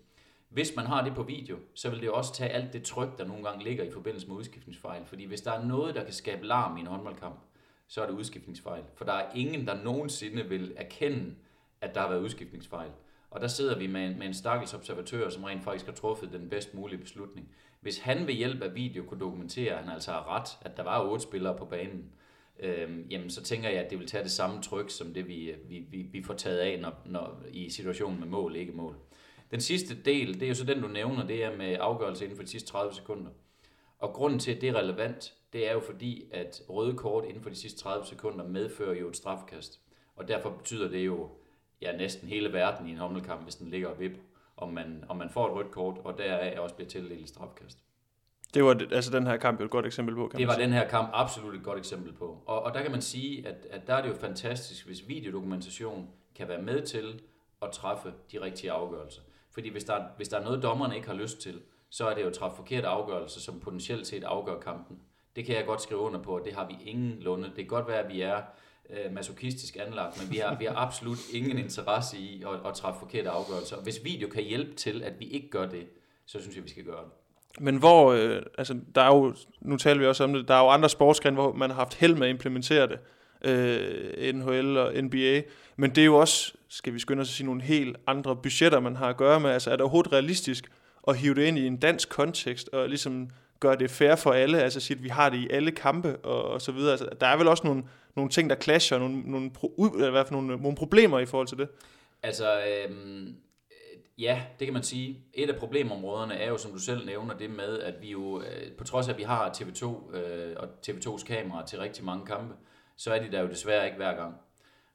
Hvis man har det på video, så vil det også tage alt det tryk, der nogle gange ligger i forbindelse med udskiftningsfejl. Fordi hvis der er noget, der kan skabe larm i en håndboldkamp, så er det udskiftningsfejl. For der er ingen, der nogensinde vil erkende, at der har været udskiftningsfejl. Og der sidder vi med en, med en stakkels observatør, som rent faktisk har truffet den bedst mulige beslutning. Hvis han ved hjælp af video kunne dokumentere, at han altså har ret, at der var otte spillere på banen, øh, jamen så tænker jeg, at det vil tage det samme tryk, som det vi, øh, vi, vi, vi får taget af når, når, i situationen med mål, ikke mål. Den sidste del, det er jo så den, du nævner, det er med afgørelse inden for de sidste 30 sekunder. Og grunden til, at det er relevant, det er jo fordi, at røde kort inden for de sidste 30 sekunder medfører jo et strafkast. Og derfor betyder det jo ja, næsten hele verden i en håndboldkamp, hvis den ligger og vip, om man, om man får et rødt kort, og deraf også bliver tildelt et strafkast. Det var altså den her kamp jo et godt eksempel på, kan Det var sige. den her kamp absolut et godt eksempel på. Og, og der kan man sige, at, at der er det jo fantastisk, hvis videodokumentation kan være med til at træffe de rigtige afgørelser. Fordi hvis der, hvis der er noget, dommerne ikke har lyst til, så er det jo at træffe forkerte afgørelser, som potentielt set afgør kampen. Det kan jeg godt skrive under på, og det har vi ingen lunde. Det kan godt være, at vi er øh, masochistisk anlagt, men vi har, vi har absolut ingen interesse i at, at træffe forkerte afgørelser. Hvis video kan hjælpe til, at vi ikke gør det, så synes jeg, vi skal gøre det. Men hvor, øh, altså der er jo, nu taler vi også om det, der er jo andre sportsgrene, hvor man har haft held med at implementere det, øh, NHL og NBA, men det er jo også, skal vi skynde os at sige, nogle helt andre budgetter, man har at gøre med. Altså er det overhovedet realistisk at hive det ind i en dansk kontekst, og ligesom gøre det fair for alle, altså sige, at vi har det i alle kampe, og, og så videre. Altså, der er vel også nogle, nogle ting, der clasher, nogle, nogle, pro, i hvert fald nogle, nogle problemer i forhold til det. Altså, øhm, ja, det kan man sige. Et af problemområderne er jo, som du selv nævner, det med, at vi jo, øh, på trods af, at vi har TV2 øh, og TV2's kamera til rigtig mange kampe, så er de der jo desværre ikke hver gang.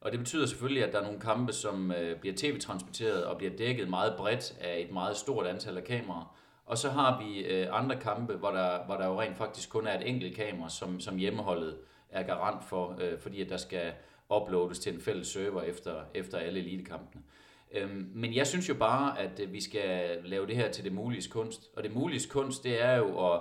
Og det betyder selvfølgelig, at der er nogle kampe, som øh, bliver tv-transporteret og bliver dækket meget bredt af et meget stort antal af kameraer. Og så har vi andre kampe, hvor der, hvor der jo rent faktisk kun er et enkelt kamera, som, som hjemmeholdet er garant for, fordi at der skal uploades til en fælles server efter, efter alle elitekampene. Øhm, men jeg synes jo bare, at øh, vi skal lave det her til det mulige kunst. Og det mulige kunst, det er jo at,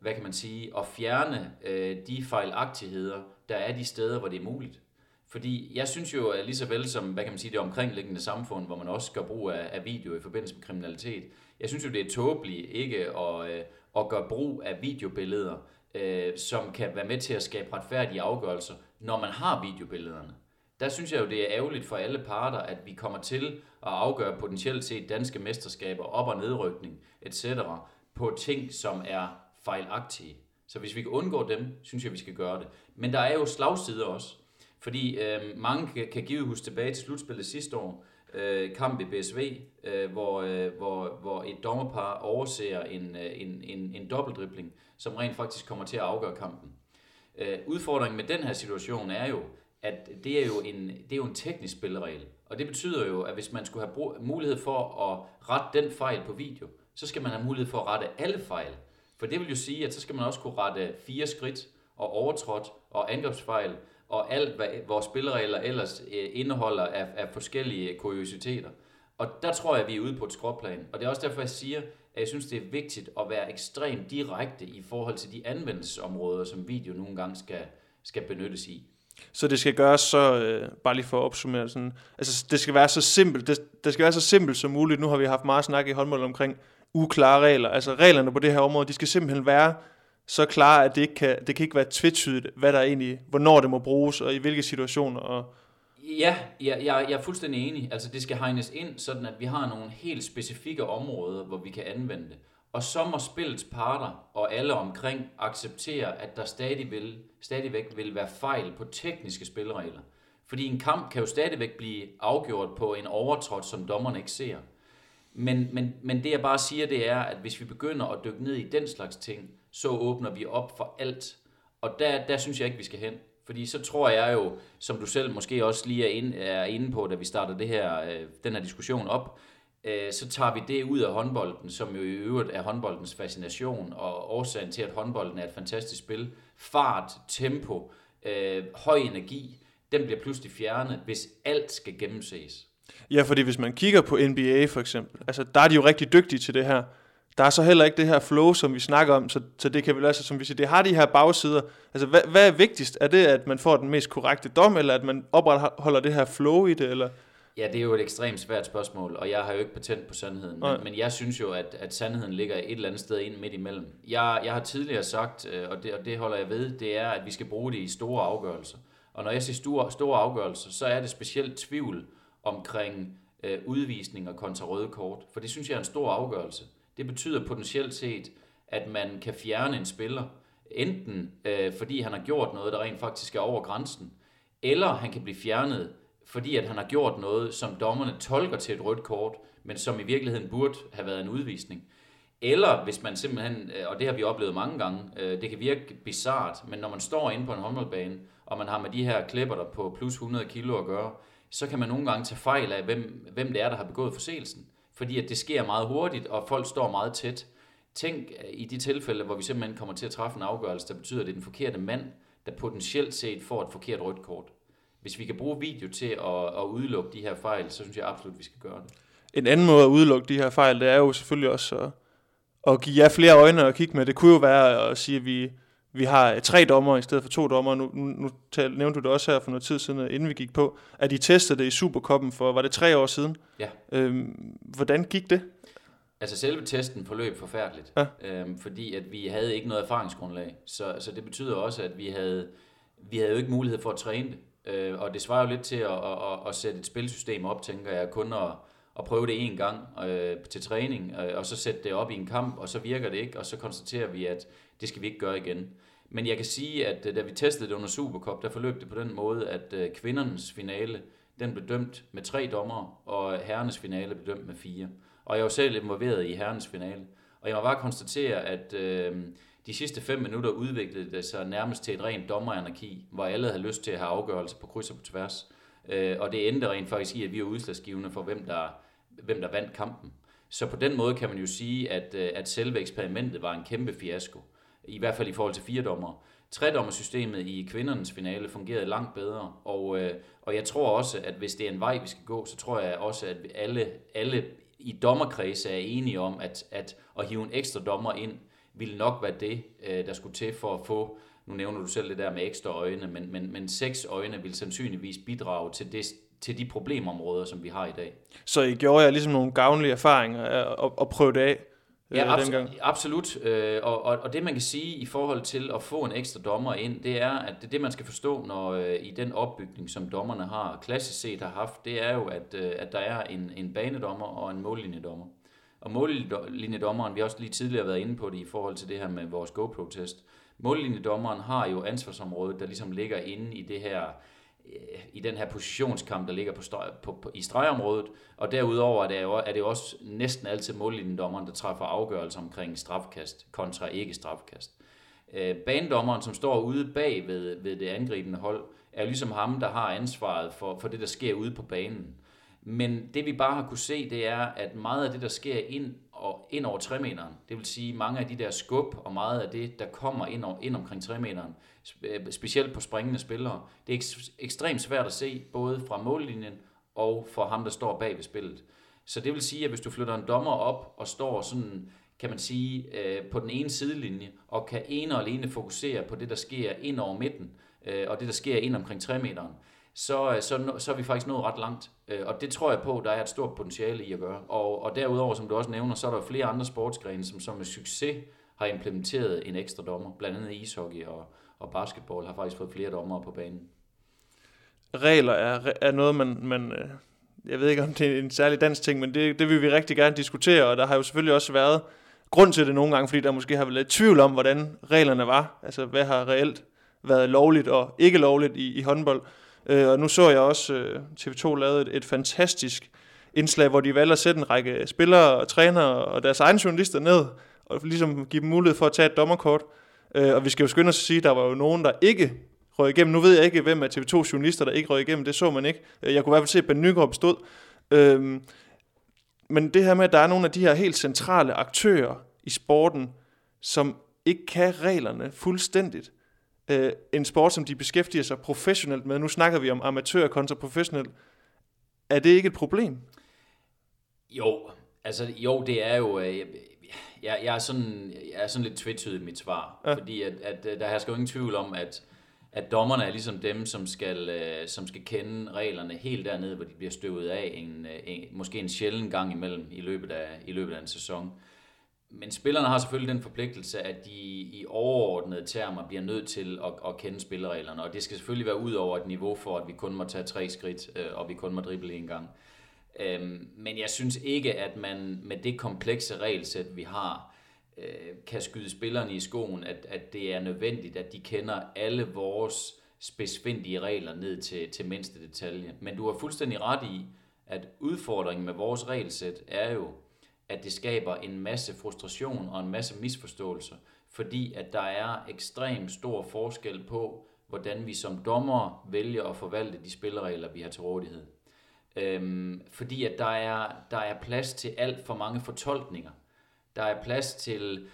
hvad kan man sige, at fjerne øh, de fejlagtigheder, der er de steder, hvor det er muligt. Fordi jeg synes jo, at lige så vel som, hvad kan man sige, det omkringliggende samfund, hvor man også gør brug af, af video i forbindelse med kriminalitet, jeg synes jo, det er tåbeligt ikke at, øh, at gøre brug af videobilleder, øh, som kan være med til at skabe retfærdige afgørelser, når man har videobillederne. Der synes jeg jo, det er ærgerligt for alle parter, at vi kommer til at afgøre potentielt set danske mesterskaber, op- og nedrykning, etc. på ting, som er fejlagtige. Så hvis vi kan undgå dem, synes jeg, vi skal gøre det. Men der er jo slagsider også. Fordi øh, mange kan, kan give huske tilbage til slutspillet sidste år, øh, kamp i BSV, øh, hvor, øh, hvor, hvor et dommerpar overser en, øh, en, en, en dobbeltdribling, som rent faktisk kommer til at afgøre kampen. Øh, udfordringen med den her situation er jo, at det er jo en, det er jo en teknisk spilleregel. Og det betyder jo, at hvis man skulle have brug, mulighed for at rette den fejl på video, så skal man have mulighed for at rette alle fejl. For det vil jo sige, at så skal man også kunne rette fire skridt og overtrådt og angrebsfejl og alt, hvad vores spilleregler ellers øh, indeholder af, af forskellige kuriositeter. Og der tror jeg, at vi er ude på et skråplan. Og det er også derfor, jeg siger, at jeg synes, det er vigtigt at være ekstremt direkte i forhold til de anvendelsesområder, som video nogle gange skal, skal benyttes i. Så det skal gøres så, øh, bare lige for at opsummere sådan, altså det skal være så simpelt, det, det skal være så simpelt som muligt. Nu har vi haft meget snak i håndbold omkring uklare regler. Altså reglerne på det her område, de skal simpelthen være så klare, at det ikke kan, det kan ikke være tvetydigt, hvad der egentlig, hvornår det må bruges, og i hvilke situationer. Og Ja, jeg, jeg, jeg er fuldstændig enig. Altså det skal hegnes ind, sådan at vi har nogle helt specifikke områder, hvor vi kan anvende det. Og så må spillets parter og alle omkring acceptere, at der stadig vil, stadigvæk vil være fejl på tekniske spilleregler. Fordi en kamp kan jo stadigvæk blive afgjort på en overtråd, som dommerne ikke ser. Men, men, men det jeg bare siger, det er, at hvis vi begynder at dykke ned i den slags ting, så åbner vi op for alt. Og der, der synes jeg ikke, vi skal hen. Fordi så tror jeg jo, som du selv måske også lige er inde, er inde på, da vi starter det her, øh, den her diskussion op, øh, så tager vi det ud af håndbolden, som jo i øvrigt er håndboldens fascination og årsagen til, at håndbolden er et fantastisk spil. Fart, tempo, øh, høj energi, den bliver pludselig fjernet, hvis alt skal gennemses. Ja, fordi hvis man kigger på NBA for eksempel, altså der er de jo rigtig dygtige til det her. der er så heller ikke det her flow, som vi snakker om, så, så det kan vel altså, som vi siger, det har de her bagsider. Altså, hvad, hvad er vigtigst? Er det, at man får den mest korrekte dom, eller at man opretholder det her flow i det, eller? Ja, det er jo et ekstremt svært spørgsmål, og jeg har jo ikke patent på sandheden. Men, men jeg synes jo, at, at sandheden ligger et eller andet sted ind midt imellem. Jeg, jeg har tidligere sagt, øh, og det, og det holder jeg ved, det er, at vi skal bruge det i store afgørelser. Og når jeg siger store, store afgørelser, så er det specielt tvivl omkring øh, udvisninger kontra røde kort. For det synes jeg er en stor afgørelse. Det betyder potentielt set, at man kan fjerne en spiller, enten øh, fordi han har gjort noget, der rent faktisk er over grænsen, eller han kan blive fjernet, fordi at han har gjort noget, som dommerne tolker til et rødt kort, men som i virkeligheden burde have været en udvisning. Eller hvis man simpelthen, øh, og det har vi oplevet mange gange, øh, det kan virke bizart, men når man står inde på en håndboldbane, og man har med de her klipper der på plus 100 kilo at gøre, så kan man nogle gange tage fejl af, hvem, hvem det er, der har begået forseelsen. Fordi at det sker meget hurtigt, og folk står meget tæt. Tænk øh, i de tilfælde, hvor vi simpelthen kommer til at træffe en afgørelse, der betyder, at det er den forkerte mand, der potentielt set får et forkert rødt kort. Hvis vi kan bruge video til at, at udelukke de her fejl, så synes jeg absolut, at vi skal gøre det. En anden måde at udelukke de her fejl, det er jo selvfølgelig også at, at give jer flere øjne at kigge med. Det kunne jo være at sige, at vi, vi har tre dommer i stedet for to dommer. Nu, nu, nu nævnte du det også her for noget tid siden, inden vi gik på, at de testede det i Superkoppen for, var det tre år siden? Ja. Øhm, hvordan gik det? Altså selve testen forløb forfærdeligt, ja. øhm, fordi at vi havde ikke noget erfaringsgrundlag. Så, så det betyder også, at vi havde, vi havde jo ikke mulighed for at træne det. Øh, og det svarer jo lidt til at, at, at, at sætte et spilsystem op, tænker jeg, kun at, at prøve det en gang øh, til træning, øh, og så sætte det op i en kamp, og så virker det ikke, og så konstaterer vi, at det skal vi ikke gøre igen. Men jeg kan sige, at øh, da vi testede det under Supercup, der forløb det på den måde, at øh, kvindernes finale, den blev dømt med tre dommer, og herrenes finale blev dømt med fire. Og jeg var selv involveret i herrenes finale. Og jeg må bare konstatere, at øh, de sidste fem minutter udviklede det sig nærmest til et rent dommeranarki, hvor alle havde lyst til at have afgørelse på kryds og på tværs. Øh, og det endte rent faktisk i, at vi er udslagsgivende for, hvem der, hvem der vandt kampen. Så på den måde kan man jo sige, at, øh, at selve eksperimentet var en kæmpe fiasko i hvert fald i forhold til fire dommer. Tredommersystemet i kvindernes finale fungerede langt bedre, og, øh, og jeg tror også, at hvis det er en vej, vi skal gå, så tror jeg også, at alle, alle i dommerkredse er enige om, at, at at hive en ekstra dommer ind, ville nok være det, øh, der skulle til for at få, nu nævner du selv det der med ekstra øjne, men, men, men seks øjne vil sandsynligvis bidrage til, det, til de problemområder, som vi har i dag. Så I gjorde jer ligesom nogle gavnlige erfaringer at, at prøve det af? Ja, øh, abs- absolut. Øh, og, og, og det man kan sige i forhold til at få en ekstra dommer ind, det er, at det, det man skal forstå, når øh, i den opbygning, som dommerne har klassisk set har haft, det er jo, at, øh, at der er en, en banedommer og en mållinjedommer. Og mållinjedommeren, vi har også lige tidligere været inde på det i forhold til det her med vores GoPro-test. Mållinjedommeren har jo ansvarsområdet, der ligesom ligger inde i det her i den her positionskamp, der ligger på, støj, på, på i stregområdet, og derudover er det, jo, er det også næsten altid mållinjedommeren, der træffer afgørelser omkring strafkast kontra ikke strafkast. Øh, banedommeren, som står ude bag ved, ved det angribende hold, er jo ligesom ham, der har ansvaret for, for det, der sker ude på banen. Men det vi bare har kunne se, det er, at meget af det, der sker ind, og ind over 3 meteren, det vil sige mange af de der skub, og meget af det, der kommer ind, over, ind omkring 3 meteren, øh, specielt på springende spillere. Det er ekstremt svært at se, både fra mållinjen og for ham, der står bag ved spillet. Så det vil sige, at hvis du flytter en dommer op og står sådan, kan man sige, øh, på den ene sidelinje, og kan ene og alene fokusere på det, der sker ind over midten, øh, og det, der sker ind omkring 3 meteren, så, øh, så, så er vi faktisk nået ret langt. Øh, og det tror jeg på, der er et stort potentiale i at gøre. Og, og derudover, som du også nævner, så er der flere andre sportsgrene, som, som med succes har implementeret en ekstra dommer, blandt andet ishockey og, og basketball har faktisk fået flere dommere på banen. Regler er, er noget, man, man, øh, jeg ved ikke om det er en særlig dansk ting, men det, det vil vi rigtig gerne diskutere, og der har jo selvfølgelig også været grund til det nogle gange, fordi der måske har været lidt tvivl om, hvordan reglerne var. Altså, hvad har reelt været lovligt og ikke lovligt i, i håndbold. Øh, og nu så jeg også, øh, TV2 lavede et, et fantastisk indslag, hvor de valgte at sætte en række spillere og trænere og deres egne journalister ned, og ligesom give dem mulighed for at tage et dommerkort. Øh, og vi skal jo skynde os at sige, at der var jo nogen, der ikke røg igennem. Nu ved jeg ikke, hvem af TV2 journalister, der ikke røg igennem. Det så man ikke. Øh, jeg kunne i hvert fald se, at Ben Nygaard stod. Øh, men det her med, at der er nogle af de her helt centrale aktører i sporten, som ikke kan reglerne fuldstændigt. Øh, en sport, som de beskæftiger sig professionelt med. Nu snakker vi om amatør kontra professionel. Er det ikke et problem? Jo, altså jo, det er jo... Øh, jeg, jeg, er sådan, jeg er sådan lidt tvetydig i mit svar, ja. fordi at, at, øh, der hersker jo ingen tvivl om, at, at dommerne er ligesom dem, som skal, øh, som skal kende reglerne helt dernede, hvor de bliver støvet af en, øh, en, måske en sjælden gang imellem i løbet af, i løbet af en sæson. Men spillerne har selvfølgelig den forpligtelse, at de i overordnede termer bliver nødt til at, at kende spillereglerne, og det skal selvfølgelig være ud over et niveau for, at vi kun må tage tre skridt, øh, og vi kun må drible en gang. Øhm, men jeg synes ikke, at man med det komplekse regelsæt, vi har, øh, kan skyde spillerne i skoen, at, at det er nødvendigt, at de kender alle vores specifikke regler ned til, til mindste detalje. Men du har fuldstændig ret i, at udfordringen med vores regelsæt er jo, at det skaber en masse frustration og en masse misforståelser, fordi at der er ekstrem stor forskel på, hvordan vi som dommer vælger at forvalte de spilleregler, vi har til rådighed. Øhm, fordi at der er, der er plads til alt for mange fortolkninger. Der er plads til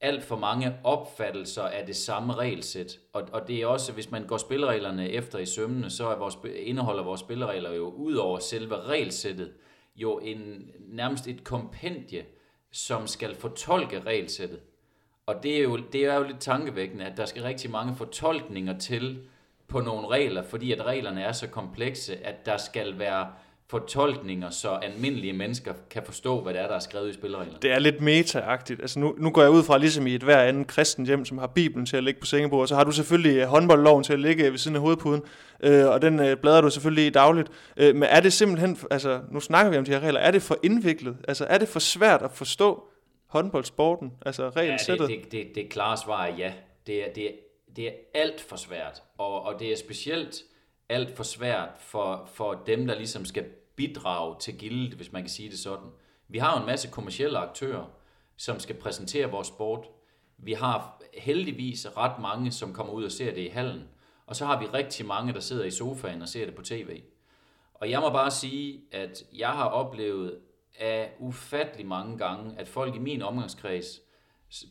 alt for mange opfattelser af det samme regelsæt. Og, og det er også, hvis man går spillereglerne efter i sømmene, så er vores, indeholder vores spilleregler jo ud over selve regelsættet, jo en, nærmest et kompendie, som skal fortolke regelsættet. Og det er, jo, det er jo lidt tankevækkende, at der skal rigtig mange fortolkninger til, på nogle regler, fordi at reglerne er så komplekse, at der skal være fortolkninger, så almindelige mennesker kan forstå, hvad det er, der er skrevet i spillereglerne. Det er lidt meta-agtigt. Altså nu, nu går jeg ud fra, ligesom i et hver andet kristen hjem, som har Bibelen til at ligge på sengebordet, så har du selvfølgelig øh, håndboldloven til at ligge ved siden af hovedpuden, øh, og den øh, bladrer du selvfølgelig i dagligt. Øh, men er det simpelthen, altså nu snakker vi om de her regler, er det for indviklet? Altså er det for svært at forstå håndboldsporten, altså regelsættet? Ja, det, det, det, det klare svar er ja. Det er, det er det er alt for svært, og, og det er specielt alt for svært for, for dem, der ligesom skal bidrag til gildet, hvis man kan sige det sådan. Vi har jo en masse kommersielle aktører, som skal præsentere vores sport. Vi har heldigvis ret mange, som kommer ud og ser det i hallen. Og så har vi rigtig mange, der sidder i sofaen og ser det på tv. Og jeg må bare sige, at jeg har oplevet af ufattelig mange gange, at folk i min omgangskreds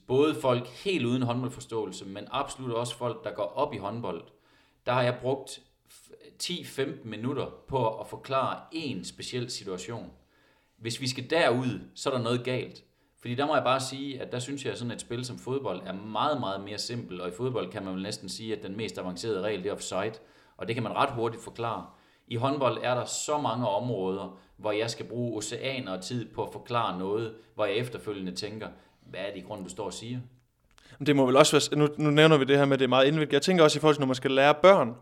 både folk helt uden håndboldforståelse, men absolut også folk, der går op i håndbold, der har jeg brugt 10-15 minutter på at forklare en speciel situation. Hvis vi skal derud, så er der noget galt. Fordi der må jeg bare sige, at der synes jeg, at sådan et spil som fodbold er meget, meget mere simpelt. Og i fodbold kan man vel næsten sige, at den mest avancerede regel det er offside. Og det kan man ret hurtigt forklare. I håndbold er der så mange områder, hvor jeg skal bruge oceaner og tid på at forklare noget, hvor jeg efterfølgende tænker, hvad er det i grunden, du står og siger? Det må vel også være, nu, nu nævner vi det her med, at det er meget indviklet. Jeg tænker også i forhold til, når man skal lære børn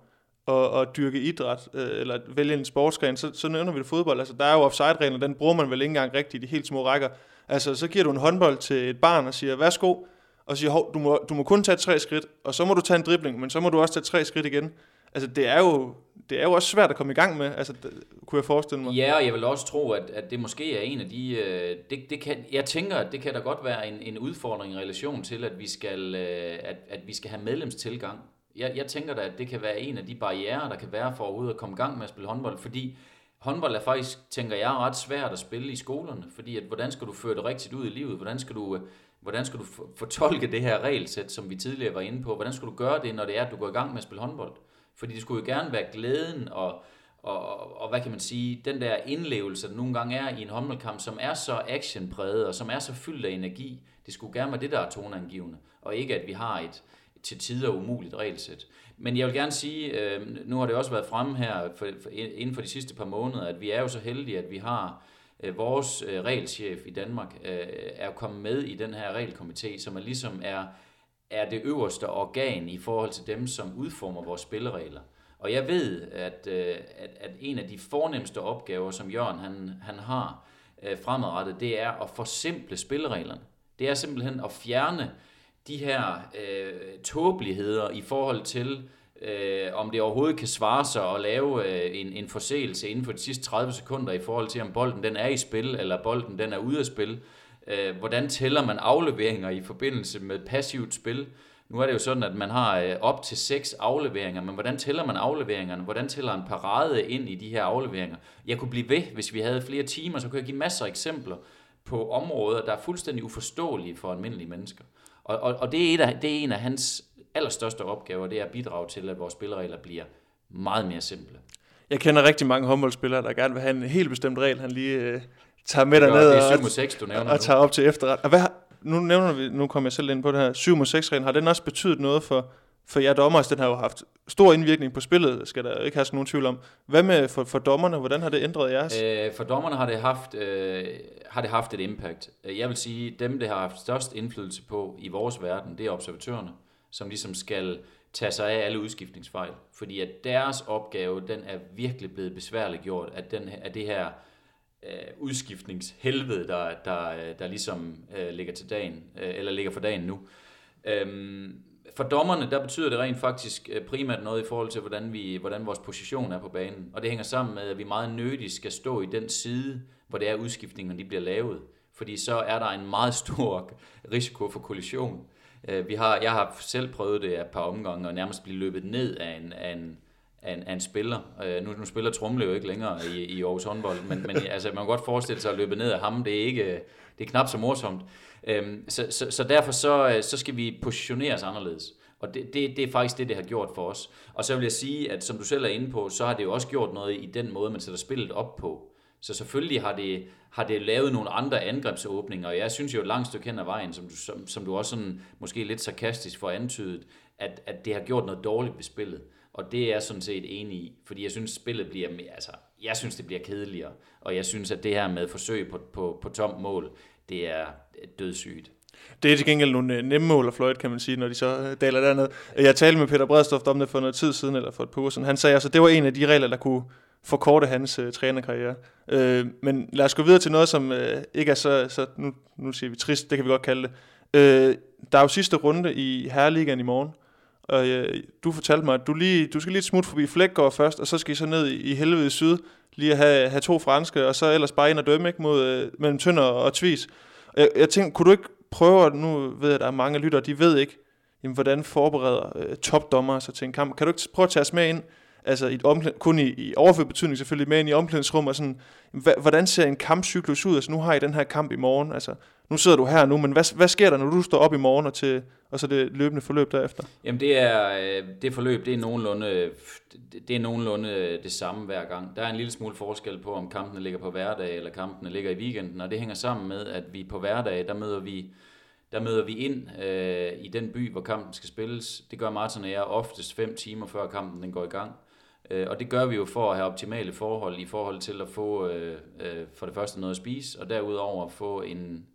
at, at dyrke idræt, øh, eller vælge en sportsgren, så, så nævner vi det fodbold. Altså, der er jo offside-regler, den bruger man vel ikke engang rigtigt i de helt små rækker. Altså, så giver du en håndbold til et barn og siger, værsgo, og siger, Hov, du, må, du må kun tage tre skridt, og så må du tage en dribling, men så må du også tage tre skridt igen. Altså, det er jo, det er jo også svært at komme i gang med, altså, det, kunne jeg forestille mig. Ja, og jeg vil også tro, at, at det måske er en af de... Øh, det, det kan, jeg tænker, at det kan da godt være en, en udfordring i relation til, at vi skal, øh, at, at vi skal have medlemstilgang. Jeg, jeg tænker da, at det kan være en af de barriere, der kan være for overhovedet at komme i gang med at spille håndbold, fordi håndbold er faktisk, tænker jeg, ret svært at spille i skolerne, fordi at, hvordan skal du føre det rigtigt ud i livet? Hvordan skal du, øh, hvordan skal du fortolke det her regelsæt, som vi tidligere var inde på? Hvordan skal du gøre det, når det er, at du går i gang med at spille håndbold? Fordi det skulle jo gerne være glæden og, og, og hvad kan man sige, den der indlevelse, der nogle gange er i en håndboldkamp, som er så actionpræget og som er så fyldt af energi, det skulle gerne være det, der er toneangivende, og ikke at vi har et til tider umuligt regelsæt. Men jeg vil gerne sige, øh, nu har det også været fremme her for, for, inden for de sidste par måneder, at vi er jo så heldige, at vi har øh, vores øh, regelchef i Danmark øh, er kommet med i den her regelkomité, som er ligesom er er det øverste organ i forhold til dem, som udformer vores spilleregler. Og jeg ved, at, øh, at, at en af de fornemmeste opgaver, som Jørgen han, han har øh, fremadrettet, det er at forsimple spillereglerne. Det er simpelthen at fjerne de her øh, tåbeligheder i forhold til, øh, om det overhovedet kan svare sig at lave øh, en, en forseelse inden for de sidste 30 sekunder i forhold til, om bolden den er i spil, eller bolden den er ude af spil. Øh, hvordan tæller man afleveringer i forbindelse med passivt spil? Nu er det jo sådan, at man har øh, op til seks afleveringer, men hvordan tæller man afleveringerne? Hvordan tæller en parade ind i de her afleveringer? Jeg kunne blive ved, hvis vi havde flere timer, så kunne jeg give masser af eksempler på områder, der er fuldstændig uforståelige for almindelige mennesker. Og, og, og det, er et af, det er en af hans allerstørste opgaver, det er at bidrage til, at vores spilregler bliver meget mere simple. Jeg kender rigtig mange håndboldspillere, der gerne vil have en helt bestemt regel, han lige øh, tager med dig ned og, 6, du og, og tager op til efterret. Og hvad, Nu nævner vi, nu kommer jeg selv ind på det her, 7 mod 6 reglen, har den også betydet noget for, for jer dommer? Den har jo haft stor indvirkning på spillet, skal der ikke have nogen tvivl om. Hvad med for, for dommerne? Hvordan har det ændret jeres? Øh, for dommerne har det, haft, øh, har det haft et impact. Øh, jeg vil sige, dem, det har haft størst indflydelse på i vores verden, det er observatørerne, som ligesom skal tage sig af alle udskiftningsfejl. Fordi at deres opgave, den er virkelig blevet besværligt gjort, at, den, at det her øh, udskiftningshelvede, der, der, der ligesom øh, ligger til dagen, øh, eller ligger for dagen nu. Øhm, for dommerne, der betyder det rent faktisk øh, primært noget i forhold til, hvordan, vi, hvordan vores position er på banen. Og det hænger sammen med, at vi meget nødigt skal stå i den side, hvor det er udskiftningerne, de bliver lavet. Fordi så er der en meget stor risiko for kollision. Øh, vi har, jeg har selv prøvet det et par omgange, og nærmest blive løbet ned af en, af en, af en, af en spiller. Øh, nu, nu spiller Trumle jo ikke længere i, i Aarhus håndbold, men, men altså, man kan godt forestille sig at løbe ned af ham. Det er, ikke, det er knap så morsomt. Øhm, så, så, så derfor så, øh, så skal vi positionere os anderledes. Og det, det, det er faktisk det, det har gjort for os. Og så vil jeg sige, at som du selv er inde på, så har det jo også gjort noget i den måde, man sætter spillet op på. Så selvfølgelig har det, har det lavet nogle andre angrebsåbninger, og jeg synes jo et langt stykke hen ad vejen, som du, som, som du også sådan, måske lidt sarkastisk får antydet, at, at det har gjort noget dårligt ved spillet. Og det er jeg sådan set enig i, fordi jeg synes, spillet bliver mere, altså, jeg synes, det bliver kedeligere, og jeg synes, at det her med forsøg på, på, på tom mål, det er dødssygt. Det er til gengæld nogle øh, nemme mål at fløjte, kan man sige, når de så øh, daler derned. Øh, jeg talte med Peter Bredstoft om det for noget tid siden, eller for et par uger siden. Han sagde altså, det var en af de regler, der kunne forkorte hans uh, trænerkarriere. Uh, men lad os gå videre til noget, som uh, ikke er så, så nu, nu siger vi trist, det kan vi godt kalde det. Uh, der er jo sidste runde i Herreligaen i morgen, og øh, du fortalte mig, at du, lige, du skal lige smut forbi Flækgaard først, og så skal I så ned i, i helvede syd, lige at have, have to franske, og så ellers bare ind og dømme ikke, mod, øh, mellem Tønder og Tvis. Jeg, jeg tænkte, kunne du ikke prøve, at nu ved jeg, at der er mange lyttere, de ved ikke, jamen, hvordan forbereder øh, topdommer sig til en kamp. Kan du ikke prøve at tage os med ind altså i omklæd, kun i, i overført betydning selvfølgelig, men i omklædningsrum, og sådan, hvordan ser en kampcyklus ud? Altså nu har I den her kamp i morgen, altså nu sidder du her nu, men hvad, hvad sker der, når du står op i morgen, og, til, og så det løbende forløb derefter? Jamen det er, øh, det forløb, det er nogenlunde, det er nogenlunde det samme hver gang. Der er en lille smule forskel på, om kampene ligger på hverdag, eller kampene ligger i weekenden, og det hænger sammen med, at vi på hverdag, der møder vi der møder vi ind øh, i den by, hvor kampen skal spilles. Det gør Martin og jeg oftest fem timer før kampen den går i gang. Øh, og det gør vi jo for at have optimale forhold i forhold til at få øh, øh, for det første noget at spise, og derudover få en,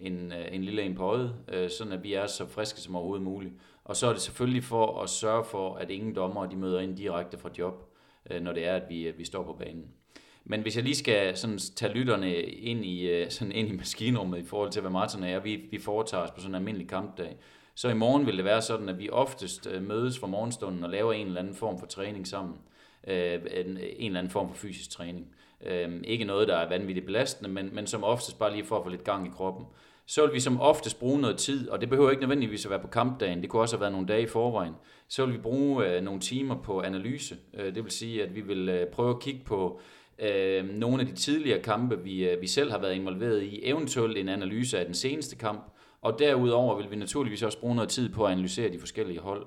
en, øh, en lille en på øjet, øh, sådan at vi er så friske som overhovedet muligt. Og så er det selvfølgelig for at sørge for, at ingen dommer de møder ind direkte fra job, øh, når det er, at vi, vi står på banen. Men hvis jeg lige skal sådan tage lytterne ind i, sådan ind i maskinrummet i forhold til, hvad Martin og jeg, vi, vi foretager os på sådan en almindelig kampdag, så i morgen vil det være sådan, at vi oftest mødes fra morgenstunden og laver en eller anden form for træning sammen øh, en, en eller anden form for fysisk træning. Øh, ikke noget, der er vanvittigt belastende, men, men som oftest bare lige for at få lidt gang i kroppen. Så vil vi som oftest bruge noget tid, og det behøver ikke nødvendigvis at være på kampdagen, det kunne også have været nogle dage i forvejen. Så vil vi bruge øh, nogle timer på analyse. Øh, det vil sige, at vi vil øh, prøve at kigge på øh, nogle af de tidligere kampe, vi, øh, vi selv har været involveret i, eventuelt en analyse af den seneste kamp, og derudover vil vi naturligvis også bruge noget tid på at analysere de forskellige hold.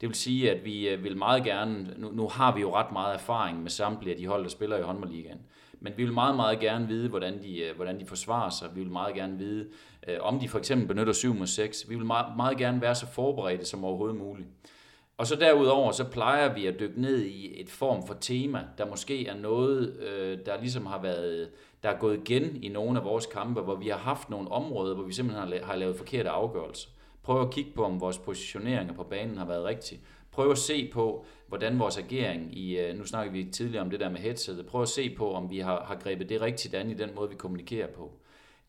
Det vil sige, at vi øh, vil meget gerne, nu, nu har vi jo ret meget erfaring med samtlige af de hold, der spiller i håndboldligaen, men vi vil meget, meget gerne vide, hvordan de, øh, hvordan de forsvarer sig. Vi vil meget gerne vide, øh, om de for eksempel benytter 7 mod 6. Vi vil meget, meget gerne være så forberedte som overhovedet muligt. Og så derudover, så plejer vi at dykke ned i et form for tema, der måske er noget, øh, der ligesom har været, der er gået igen i nogle af vores kampe, hvor vi har haft nogle områder, hvor vi simpelthen har lavet forkerte afgørelser. Prøv at kigge på, om vores positioneringer på banen har været rigtige. Prøv at se på, hvordan vores agering i, øh, nu snakker vi tidligere om det der med headsetet, prøv at se på, om vi har, har grebet det rigtigt an i den måde, vi kommunikerer på.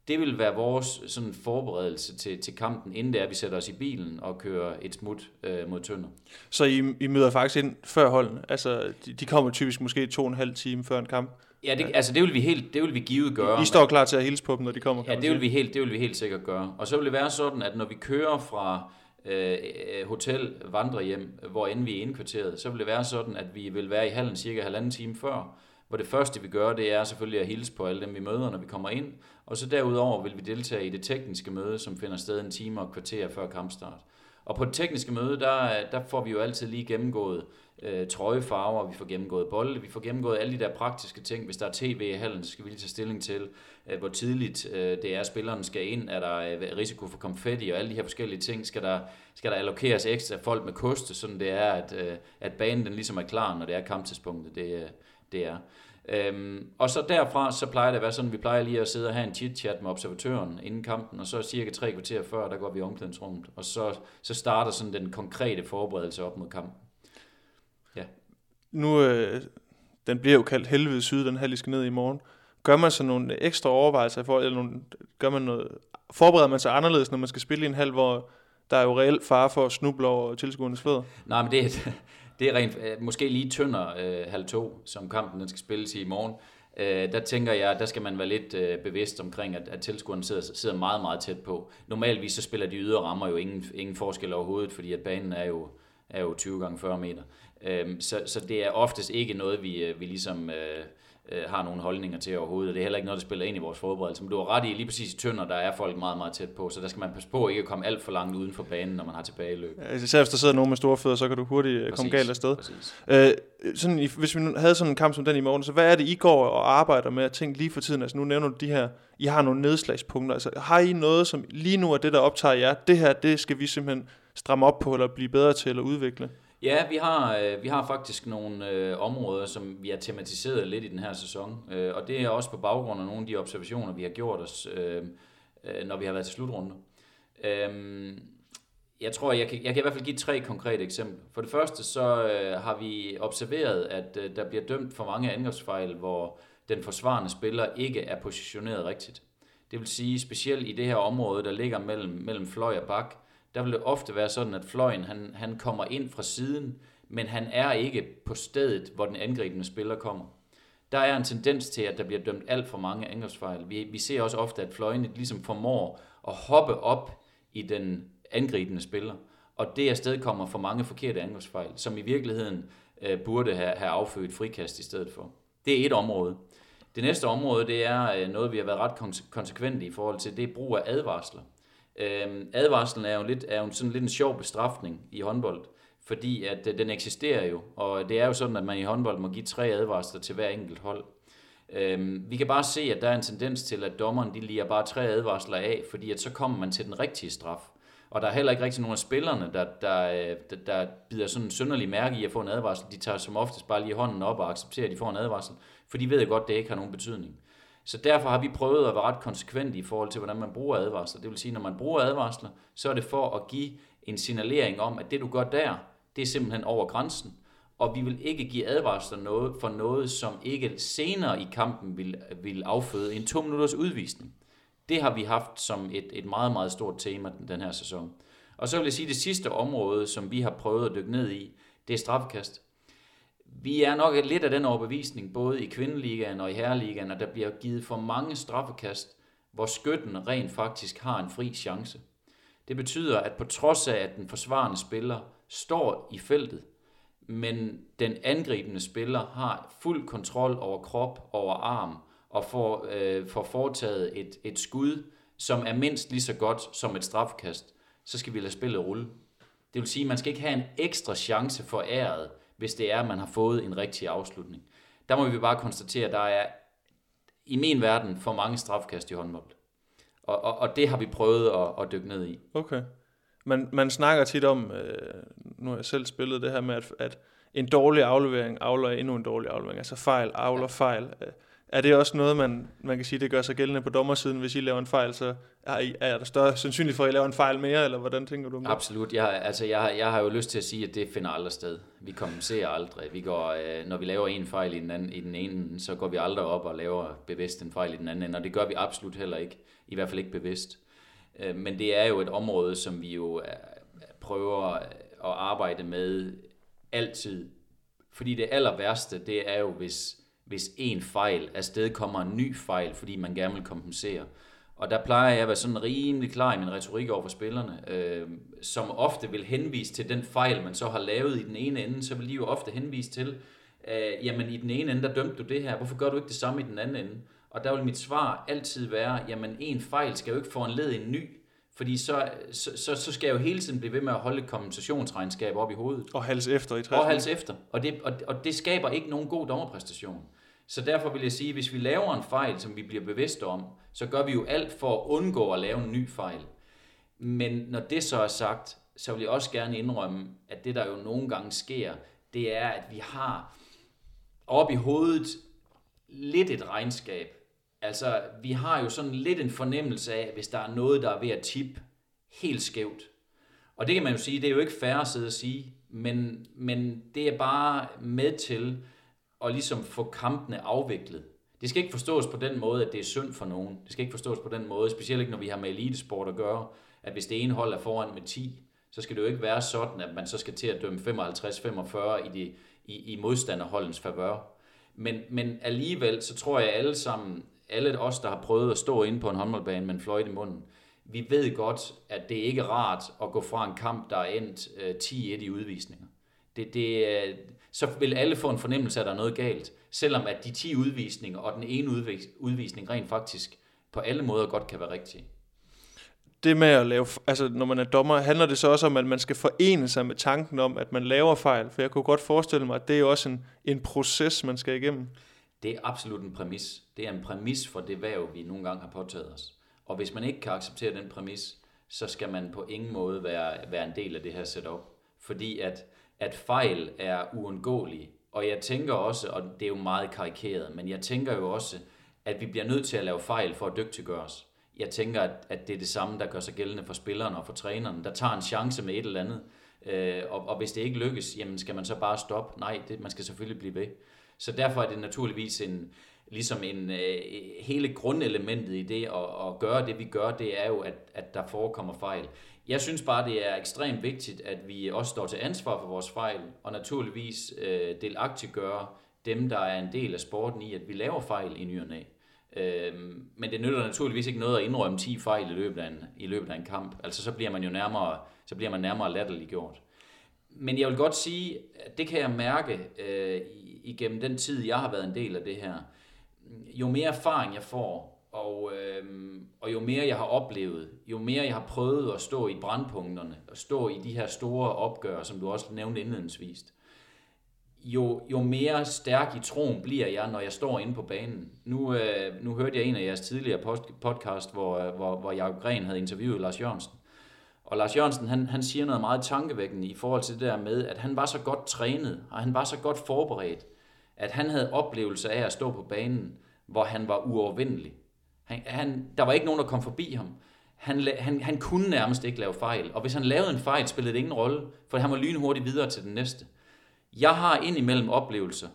Det vil være vores sådan forberedelse til, til kampen, inden det er, at vi sætter os i bilen og kører et smut øh, mod Tønder. Så I, I møder faktisk ind før holden? Altså, de, de kommer typisk måske to og en halv time før en kamp? Ja, det, altså det vil vi helt, det vil vi givet gøre. I står klar til at hilse på dem, når de kommer? Ja, det vil, vi helt, det vil vi helt sikkert gøre. Og så vil det være sådan, at når vi kører fra Øh, øh, hotel vandrehjem, hvor end vi er indkvarteret, så vil det være sådan, at vi vil være i hallen cirka halvanden time før, hvor det første vi gør, det er selvfølgelig at hilse på alle dem, vi møder, når vi kommer ind. Og så derudover vil vi deltage i det tekniske møde, som finder sted en time og kvarter før kampstart. Og på det tekniske møde, der, der får vi jo altid lige gennemgået øh, trøjefarver, vi får gennemgået bolde, vi får gennemgået alle de der praktiske ting. Hvis der er tv i hallen, så skal vi lige tage stilling til, Øh, hvor tidligt øh, det er, at spilleren skal ind. Er der øh, risiko for konfetti og alle de her forskellige ting? Skal der, skal der allokeres ekstra folk med koste, sådan det er, at, at banen den ligesom er klar, når det er kamptidspunktet, det, det er. Øhm, og så derfra, så plejer det at være sådan, vi plejer lige at sidde og have en chit-chat med observatøren inden kampen, og så cirka tre kvarter før, der går vi i omklædningsrummet, og så, så starter sådan den konkrete forberedelse op mod kampen. Ja. Nu, øh, den bliver jo kaldt helvede syd, den her, lige skal ned i morgen. Gør man så nogle ekstra overvejelser i forhold, eller nogle, gør man noget, forbereder man sig anderledes, når man skal spille i en halv, hvor der er jo reelt fare for at snuble over tilskuernes fødder? Nej, men det, det er rent, øh, måske lige tyndere øh, halv to, som kampen den skal spilles i i morgen. Øh, der tænker jeg, der skal man være lidt øh, bevidst omkring, at, at tilskuerne sidder, sidder meget, meget tæt på. Normalvis så spiller de ydre rammer jo ingen, ingen forskel overhovedet, fordi at banen er jo, er jo 20 gange 40 meter. Øh, så, så det er oftest ikke noget, vi, øh, vi ligesom... Øh, øh, har nogle holdninger til overhovedet, og det er heller ikke noget, der spiller ind i vores forberedelse. Men du har ret i, lige præcis i Tønder, der er folk meget, meget tæt på, så der skal man passe på ikke at komme alt for langt uden for banen, når man har tilbageløb. Ja, især hvis der sidder nogen med store fødder, så kan du hurtigt øh, præcis, komme galt afsted. Øh, sådan, hvis vi nu havde sådan en kamp som den i morgen, så hvad er det, I går og arbejder med at tænke lige for tiden? Altså nu nævner du de her, I har nogle nedslagspunkter. Altså har I noget, som lige nu er det, der optager jer? Det her, det skal vi simpelthen stramme op på, eller blive bedre til, eller udvikle? Ja, vi har, øh, vi har faktisk nogle øh, områder, som vi har tematiseret lidt i den her sæson, øh, og det er også på baggrund af nogle af de observationer, vi har gjort os, øh, øh, når vi har været til slutrunde. Øh, jeg tror, jeg kan, jeg kan i hvert fald give tre konkrete eksempler. For det første så øh, har vi observeret, at øh, der bliver dømt for mange angrebsfejl, hvor den forsvarende spiller ikke er positioneret rigtigt. Det vil sige, specielt i det her område, der ligger mellem, mellem fløj og bak, der vil det ofte være sådan, at fløjen han, han kommer ind fra siden, men han er ikke på stedet, hvor den angribende spiller kommer. Der er en tendens til, at der bliver dømt alt for mange angrebsfejl. Vi, vi ser også ofte, at fløjene ligesom formår at hoppe op i den angribende spiller, og det afsted kommer for mange forkerte angrebsfejl, som i virkeligheden øh, burde have, have affødt frikast i stedet for. Det er et område. Det næste område, det er øh, noget, vi har været ret konsekvente i forhold til, det er brug af advarsler. Øhm, advarslen er jo, lidt, er jo sådan lidt en sjov bestrafning i håndbold, fordi at øh, den eksisterer jo, og det er jo sådan, at man i håndbold må give tre advarsler til hver enkelt hold. Øhm, vi kan bare se, at der er en tendens til, at dommeren de liger bare tre advarsler af, fordi at så kommer man til den rigtige straf. Og der er heller ikke rigtig nogen af spillerne, der, der, øh, der, der bider sådan en sønderlig mærke i at få en advarsel. De tager som oftest bare lige hånden op og accepterer, at de får en advarsel, for de ved jo godt, at det ikke har nogen betydning. Så derfor har vi prøvet at være ret konsekvente i forhold til, hvordan man bruger advarsler. Det vil sige, når man bruger advarsler, så er det for at give en signalering om, at det du gør der, det er simpelthen over grænsen. Og vi vil ikke give advarsler noget for noget, som ikke senere i kampen vil, vil afføde en to minutters udvisning. Det har vi haft som et, et meget, meget stort tema den her sæson. Og så vil jeg sige, at det sidste område, som vi har prøvet at dykke ned i, det er straffekast vi er nok lidt af den overbevisning, både i kvindeligaen og i herreligaen, at der bliver givet for mange straffekast, hvor skytten rent faktisk har en fri chance. Det betyder, at på trods af, at den forsvarende spiller står i feltet, men den angribende spiller har fuld kontrol over krop, over arm, og får, øh, får foretaget et, et skud, som er mindst lige så godt som et straffekast, så skal vi lade spillet rulle. Det vil sige, at man skal ikke have en ekstra chance for æret, hvis det er, at man har fået en rigtig afslutning. Der må vi bare konstatere, at der er i min verden for mange strafkast i håndbold. Og, og, og det har vi prøvet at, at dykke ned i. Okay. Man, man snakker tit om, øh, nu har jeg selv spillet det her med, at, at en dårlig aflevering afler endnu en dårlig aflevering. Altså fejl afler ja. fejl. Er det også noget, man, man kan sige, det gør sig gældende på dommersiden? Hvis I laver en fejl, så er, I, er der større sandsynlighed for, at I laver en fejl mere, eller hvordan tænker du om det? Absolut. Jeg, altså, jeg, jeg har jo lyst til at sige, at det finder aldrig sted. Vi kompenserer aldrig. Vi går, øh, når vi laver en fejl i den, anden, i den ene, så går vi aldrig op og laver bevidst en fejl i den anden, og det gør vi absolut heller ikke. I hvert fald ikke bevidst. Øh, men det er jo et område, som vi jo øh, prøver at arbejde med altid. Fordi det aller værste, det er jo, hvis hvis en fejl afsted kommer en ny fejl, fordi man gerne vil kompensere. Og der plejer jeg at være sådan rimelig klar i min retorik over for spillerne, øh, som ofte vil henvise til den fejl, man så har lavet i den ene ende, så vil de jo ofte henvise til, øh, jamen i den ene ende, der dømte du det her, hvorfor gør du ikke det samme i den anden ende? Og der vil mit svar altid være, jamen en fejl skal jo ikke få en led en ny, fordi så, så, så, så skal jeg jo hele tiden blive ved med at holde et kompensationsregnskab op i hovedet. Og hals efter i 60. Og hals efter. Og det, og, og det skaber ikke nogen god dommerpræstation. Så derfor vil jeg sige, at hvis vi laver en fejl, som vi bliver bevidste om, så gør vi jo alt for at undgå at lave en ny fejl. Men når det så er sagt, så vil jeg også gerne indrømme, at det der jo nogle gange sker, det er, at vi har op i hovedet lidt et regnskab. Altså, vi har jo sådan lidt en fornemmelse af, hvis der er noget, der er ved at tippe helt skævt. Og det kan man jo sige, det er jo ikke færre at sidde og sige, men, men det er bare med til at ligesom få kampene afviklet. Det skal ikke forstås på den måde, at det er synd for nogen. Det skal ikke forstås på den måde, specielt ikke når vi har med elitesport at gøre, at hvis det ene hold er foran med 10, så skal det jo ikke være sådan, at man så skal til at dømme 55-45 i, de, i, i modstanderholdens favør. Men, men alligevel, så tror jeg alle sammen, alle os, der har prøvet at stå inde på en håndboldbane med en fløjte i munden, vi ved godt, at det ikke er rart at gå fra en kamp, der er endt øh, 10-1 i udvisninger. Det, det, øh, så vil alle få en fornemmelse af, at der er noget galt. Selvom at de 10 udvisninger og den ene udvisning rent faktisk på alle måder godt kan være rigtige det med at lave, altså når man er dommer, handler det så også om, at man skal forene sig med tanken om, at man laver fejl? For jeg kunne godt forestille mig, at det er også en, en proces, man skal igennem. Det er absolut en præmis. Det er en præmis for det værv, vi nogle gange har påtaget os. Og hvis man ikke kan acceptere den præmis, så skal man på ingen måde være, være en del af det her setup. Fordi at, at fejl er uundgåelige. Og jeg tænker også, og det er jo meget karikeret, men jeg tænker jo også, at vi bliver nødt til at lave fejl for at dygtiggøre os jeg tænker, at, at det er det samme, der gør sig gældende for spillerne og for træneren, der tager en chance med et eller andet. Øh, og, og hvis det ikke lykkes, jamen skal man så bare stoppe? Nej, det, man skal selvfølgelig blive ved. Så derfor er det naturligvis en, ligesom en, øh, hele grundelementet i det at, at gøre det, vi gør, det er jo, at, at der forekommer fejl. Jeg synes bare, det er ekstremt vigtigt, at vi også står til ansvar for vores fejl, og naturligvis øh, delagtigt gøre dem, der er en del af sporten i, at vi laver fejl i nyerne. og øhm, men det nytter naturligvis ikke noget at indrømme 10 fejl i løbet af en, i løbet af en kamp. Altså så bliver man jo nærmere, så bliver man nærmere latterliggjort. Men jeg vil godt sige, at det kan jeg mærke øh, igennem den tid, jeg har været en del af det her. Jo mere erfaring jeg får, og, øh, og jo mere jeg har oplevet, jo mere jeg har prøvet at stå i brandpunkterne, og stå i de her store opgør, som du også nævnte indledningsvis, jo, jo mere stærk i troen bliver jeg, når jeg står inde på banen. Nu, øh, nu hørte jeg en af jeres tidligere podcast, hvor, øh, hvor, hvor Jacob Gren havde interviewet Lars Jørgensen. Og Lars Jørgensen, han, han siger noget meget tankevækkende i forhold til det der med, at han var så godt trænet, og han var så godt forberedt, at han havde oplevelse af at stå på banen, hvor han var uovervindelig. Han, han, der var ikke nogen, der kom forbi ham. Han, han, han kunne nærmest ikke lave fejl, og hvis han lavede en fejl, spillede det ingen rolle, for han var lynhurtigt videre til den næste. Jeg har indimellem oplevelser,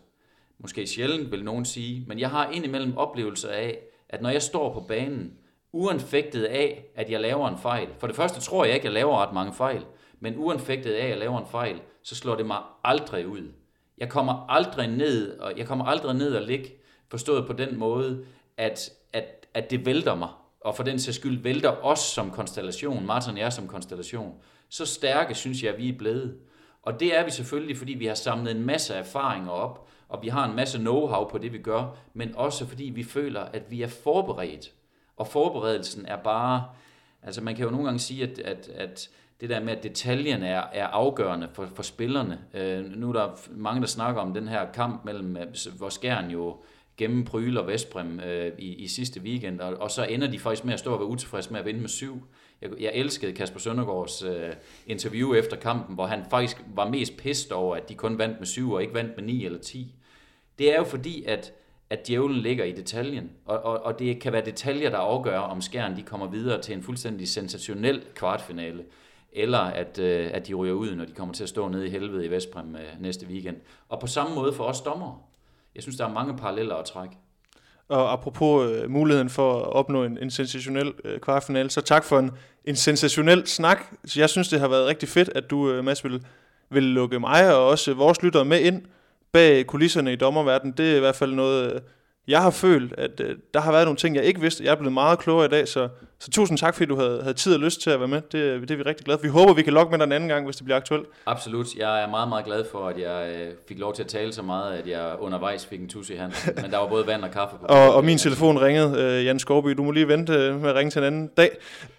måske sjældent vil nogen sige, men jeg har indimellem oplevelser af, at når jeg står på banen, uanfægtet af, at jeg laver en fejl. For det første tror jeg ikke, at jeg laver ret mange fejl, men uanfægtet af, at jeg laver en fejl, så slår det mig aldrig ud. Jeg kommer aldrig ned, og jeg kommer aldrig ned og ligge, forstået på den måde, at, at, at det vælter mig, og for den sags skyld vælter os som konstellation, Martin og jeg som konstellation. Så stærke synes jeg, at vi er blevet. Og det er vi selvfølgelig, fordi vi har samlet en masse erfaringer op, og vi har en masse know-how på det, vi gør, men også fordi vi føler, at vi er forberedt. Og forberedelsen er bare, altså man kan jo nogle gange sige, at, at, at det der med, at detaljerne er, er afgørende for, for spillerne. Øh, nu er der mange, der snakker om den her kamp mellem, øh, hvor Skjern jo gennem Pryl og Vestbrem øh, i, i sidste weekend, og, og så ender de faktisk med at stå og være utilfredse med at vinde med syv jeg, jeg elskede Kasper Søndergaards øh, interview efter kampen, hvor han faktisk var mest pissed over, at de kun vandt med 7 og ikke vandt med 9 eller 10. Det er jo fordi, at, at djævlen ligger i detaljen, og, og, og det kan være detaljer, der afgør, om skæren de kommer videre til en fuldstændig sensationel kvartfinale, eller at, øh, at de ryger ud, når de kommer til at stå nede i helvede i Vestbrem øh, næste weekend. Og på samme måde for os dommer. Jeg synes, der er mange paralleller at trække. Og apropos øh, muligheden for at opnå en, en sensationel øh, kvartfinale, så tak for en, en sensationel snak. Så jeg synes, det har været rigtig fedt, at du, øh, Mads, vil, vil lukke mig og også vores lyttere med ind bag kulisserne i dommerverdenen. Det er i hvert fald noget, øh, jeg har følt, at øh, der har været nogle ting, jeg ikke vidste. Jeg er blevet meget klogere i dag, så, så tusind tak, fordi du havde, havde tid og lyst til at være med. Det, det er vi rigtig glade for. Vi håber, vi kan lokke med dig en anden gang, hvis det bliver aktuelt. Absolut. Jeg er meget, meget glad for, at jeg øh, fik lov til at tale så meget, at jeg undervejs fik en tus i hand. Men der var både vand og kaffe på. og, og min telefon ringede, øh, Jan Skovby. Du må lige vente øh, med at ringe til en anden dag.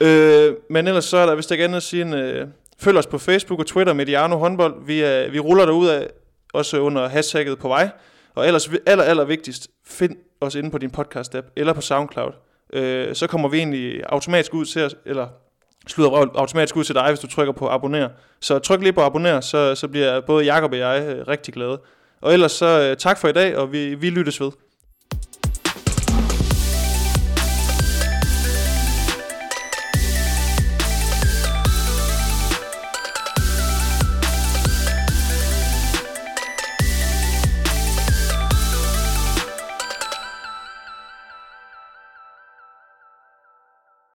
Øh, men ellers så er der vist ikke andet at sige end, øh, følg os på Facebook og Twitter, Mediano håndbold. Vi, er, vi ruller derud af, også under hashtagget på vej. Og ellers aller, aller vigtigst, find os inde på din podcast-app eller på SoundCloud. Øh, så kommer vi egentlig automatisk ud til, eller slutter automatisk ud til dig, hvis du trykker på abonner. Så tryk lige på abonner, så, så bliver både Jakob og jeg øh, rigtig glade. Og ellers så øh, tak for i dag, og vi, vi lyttes ved.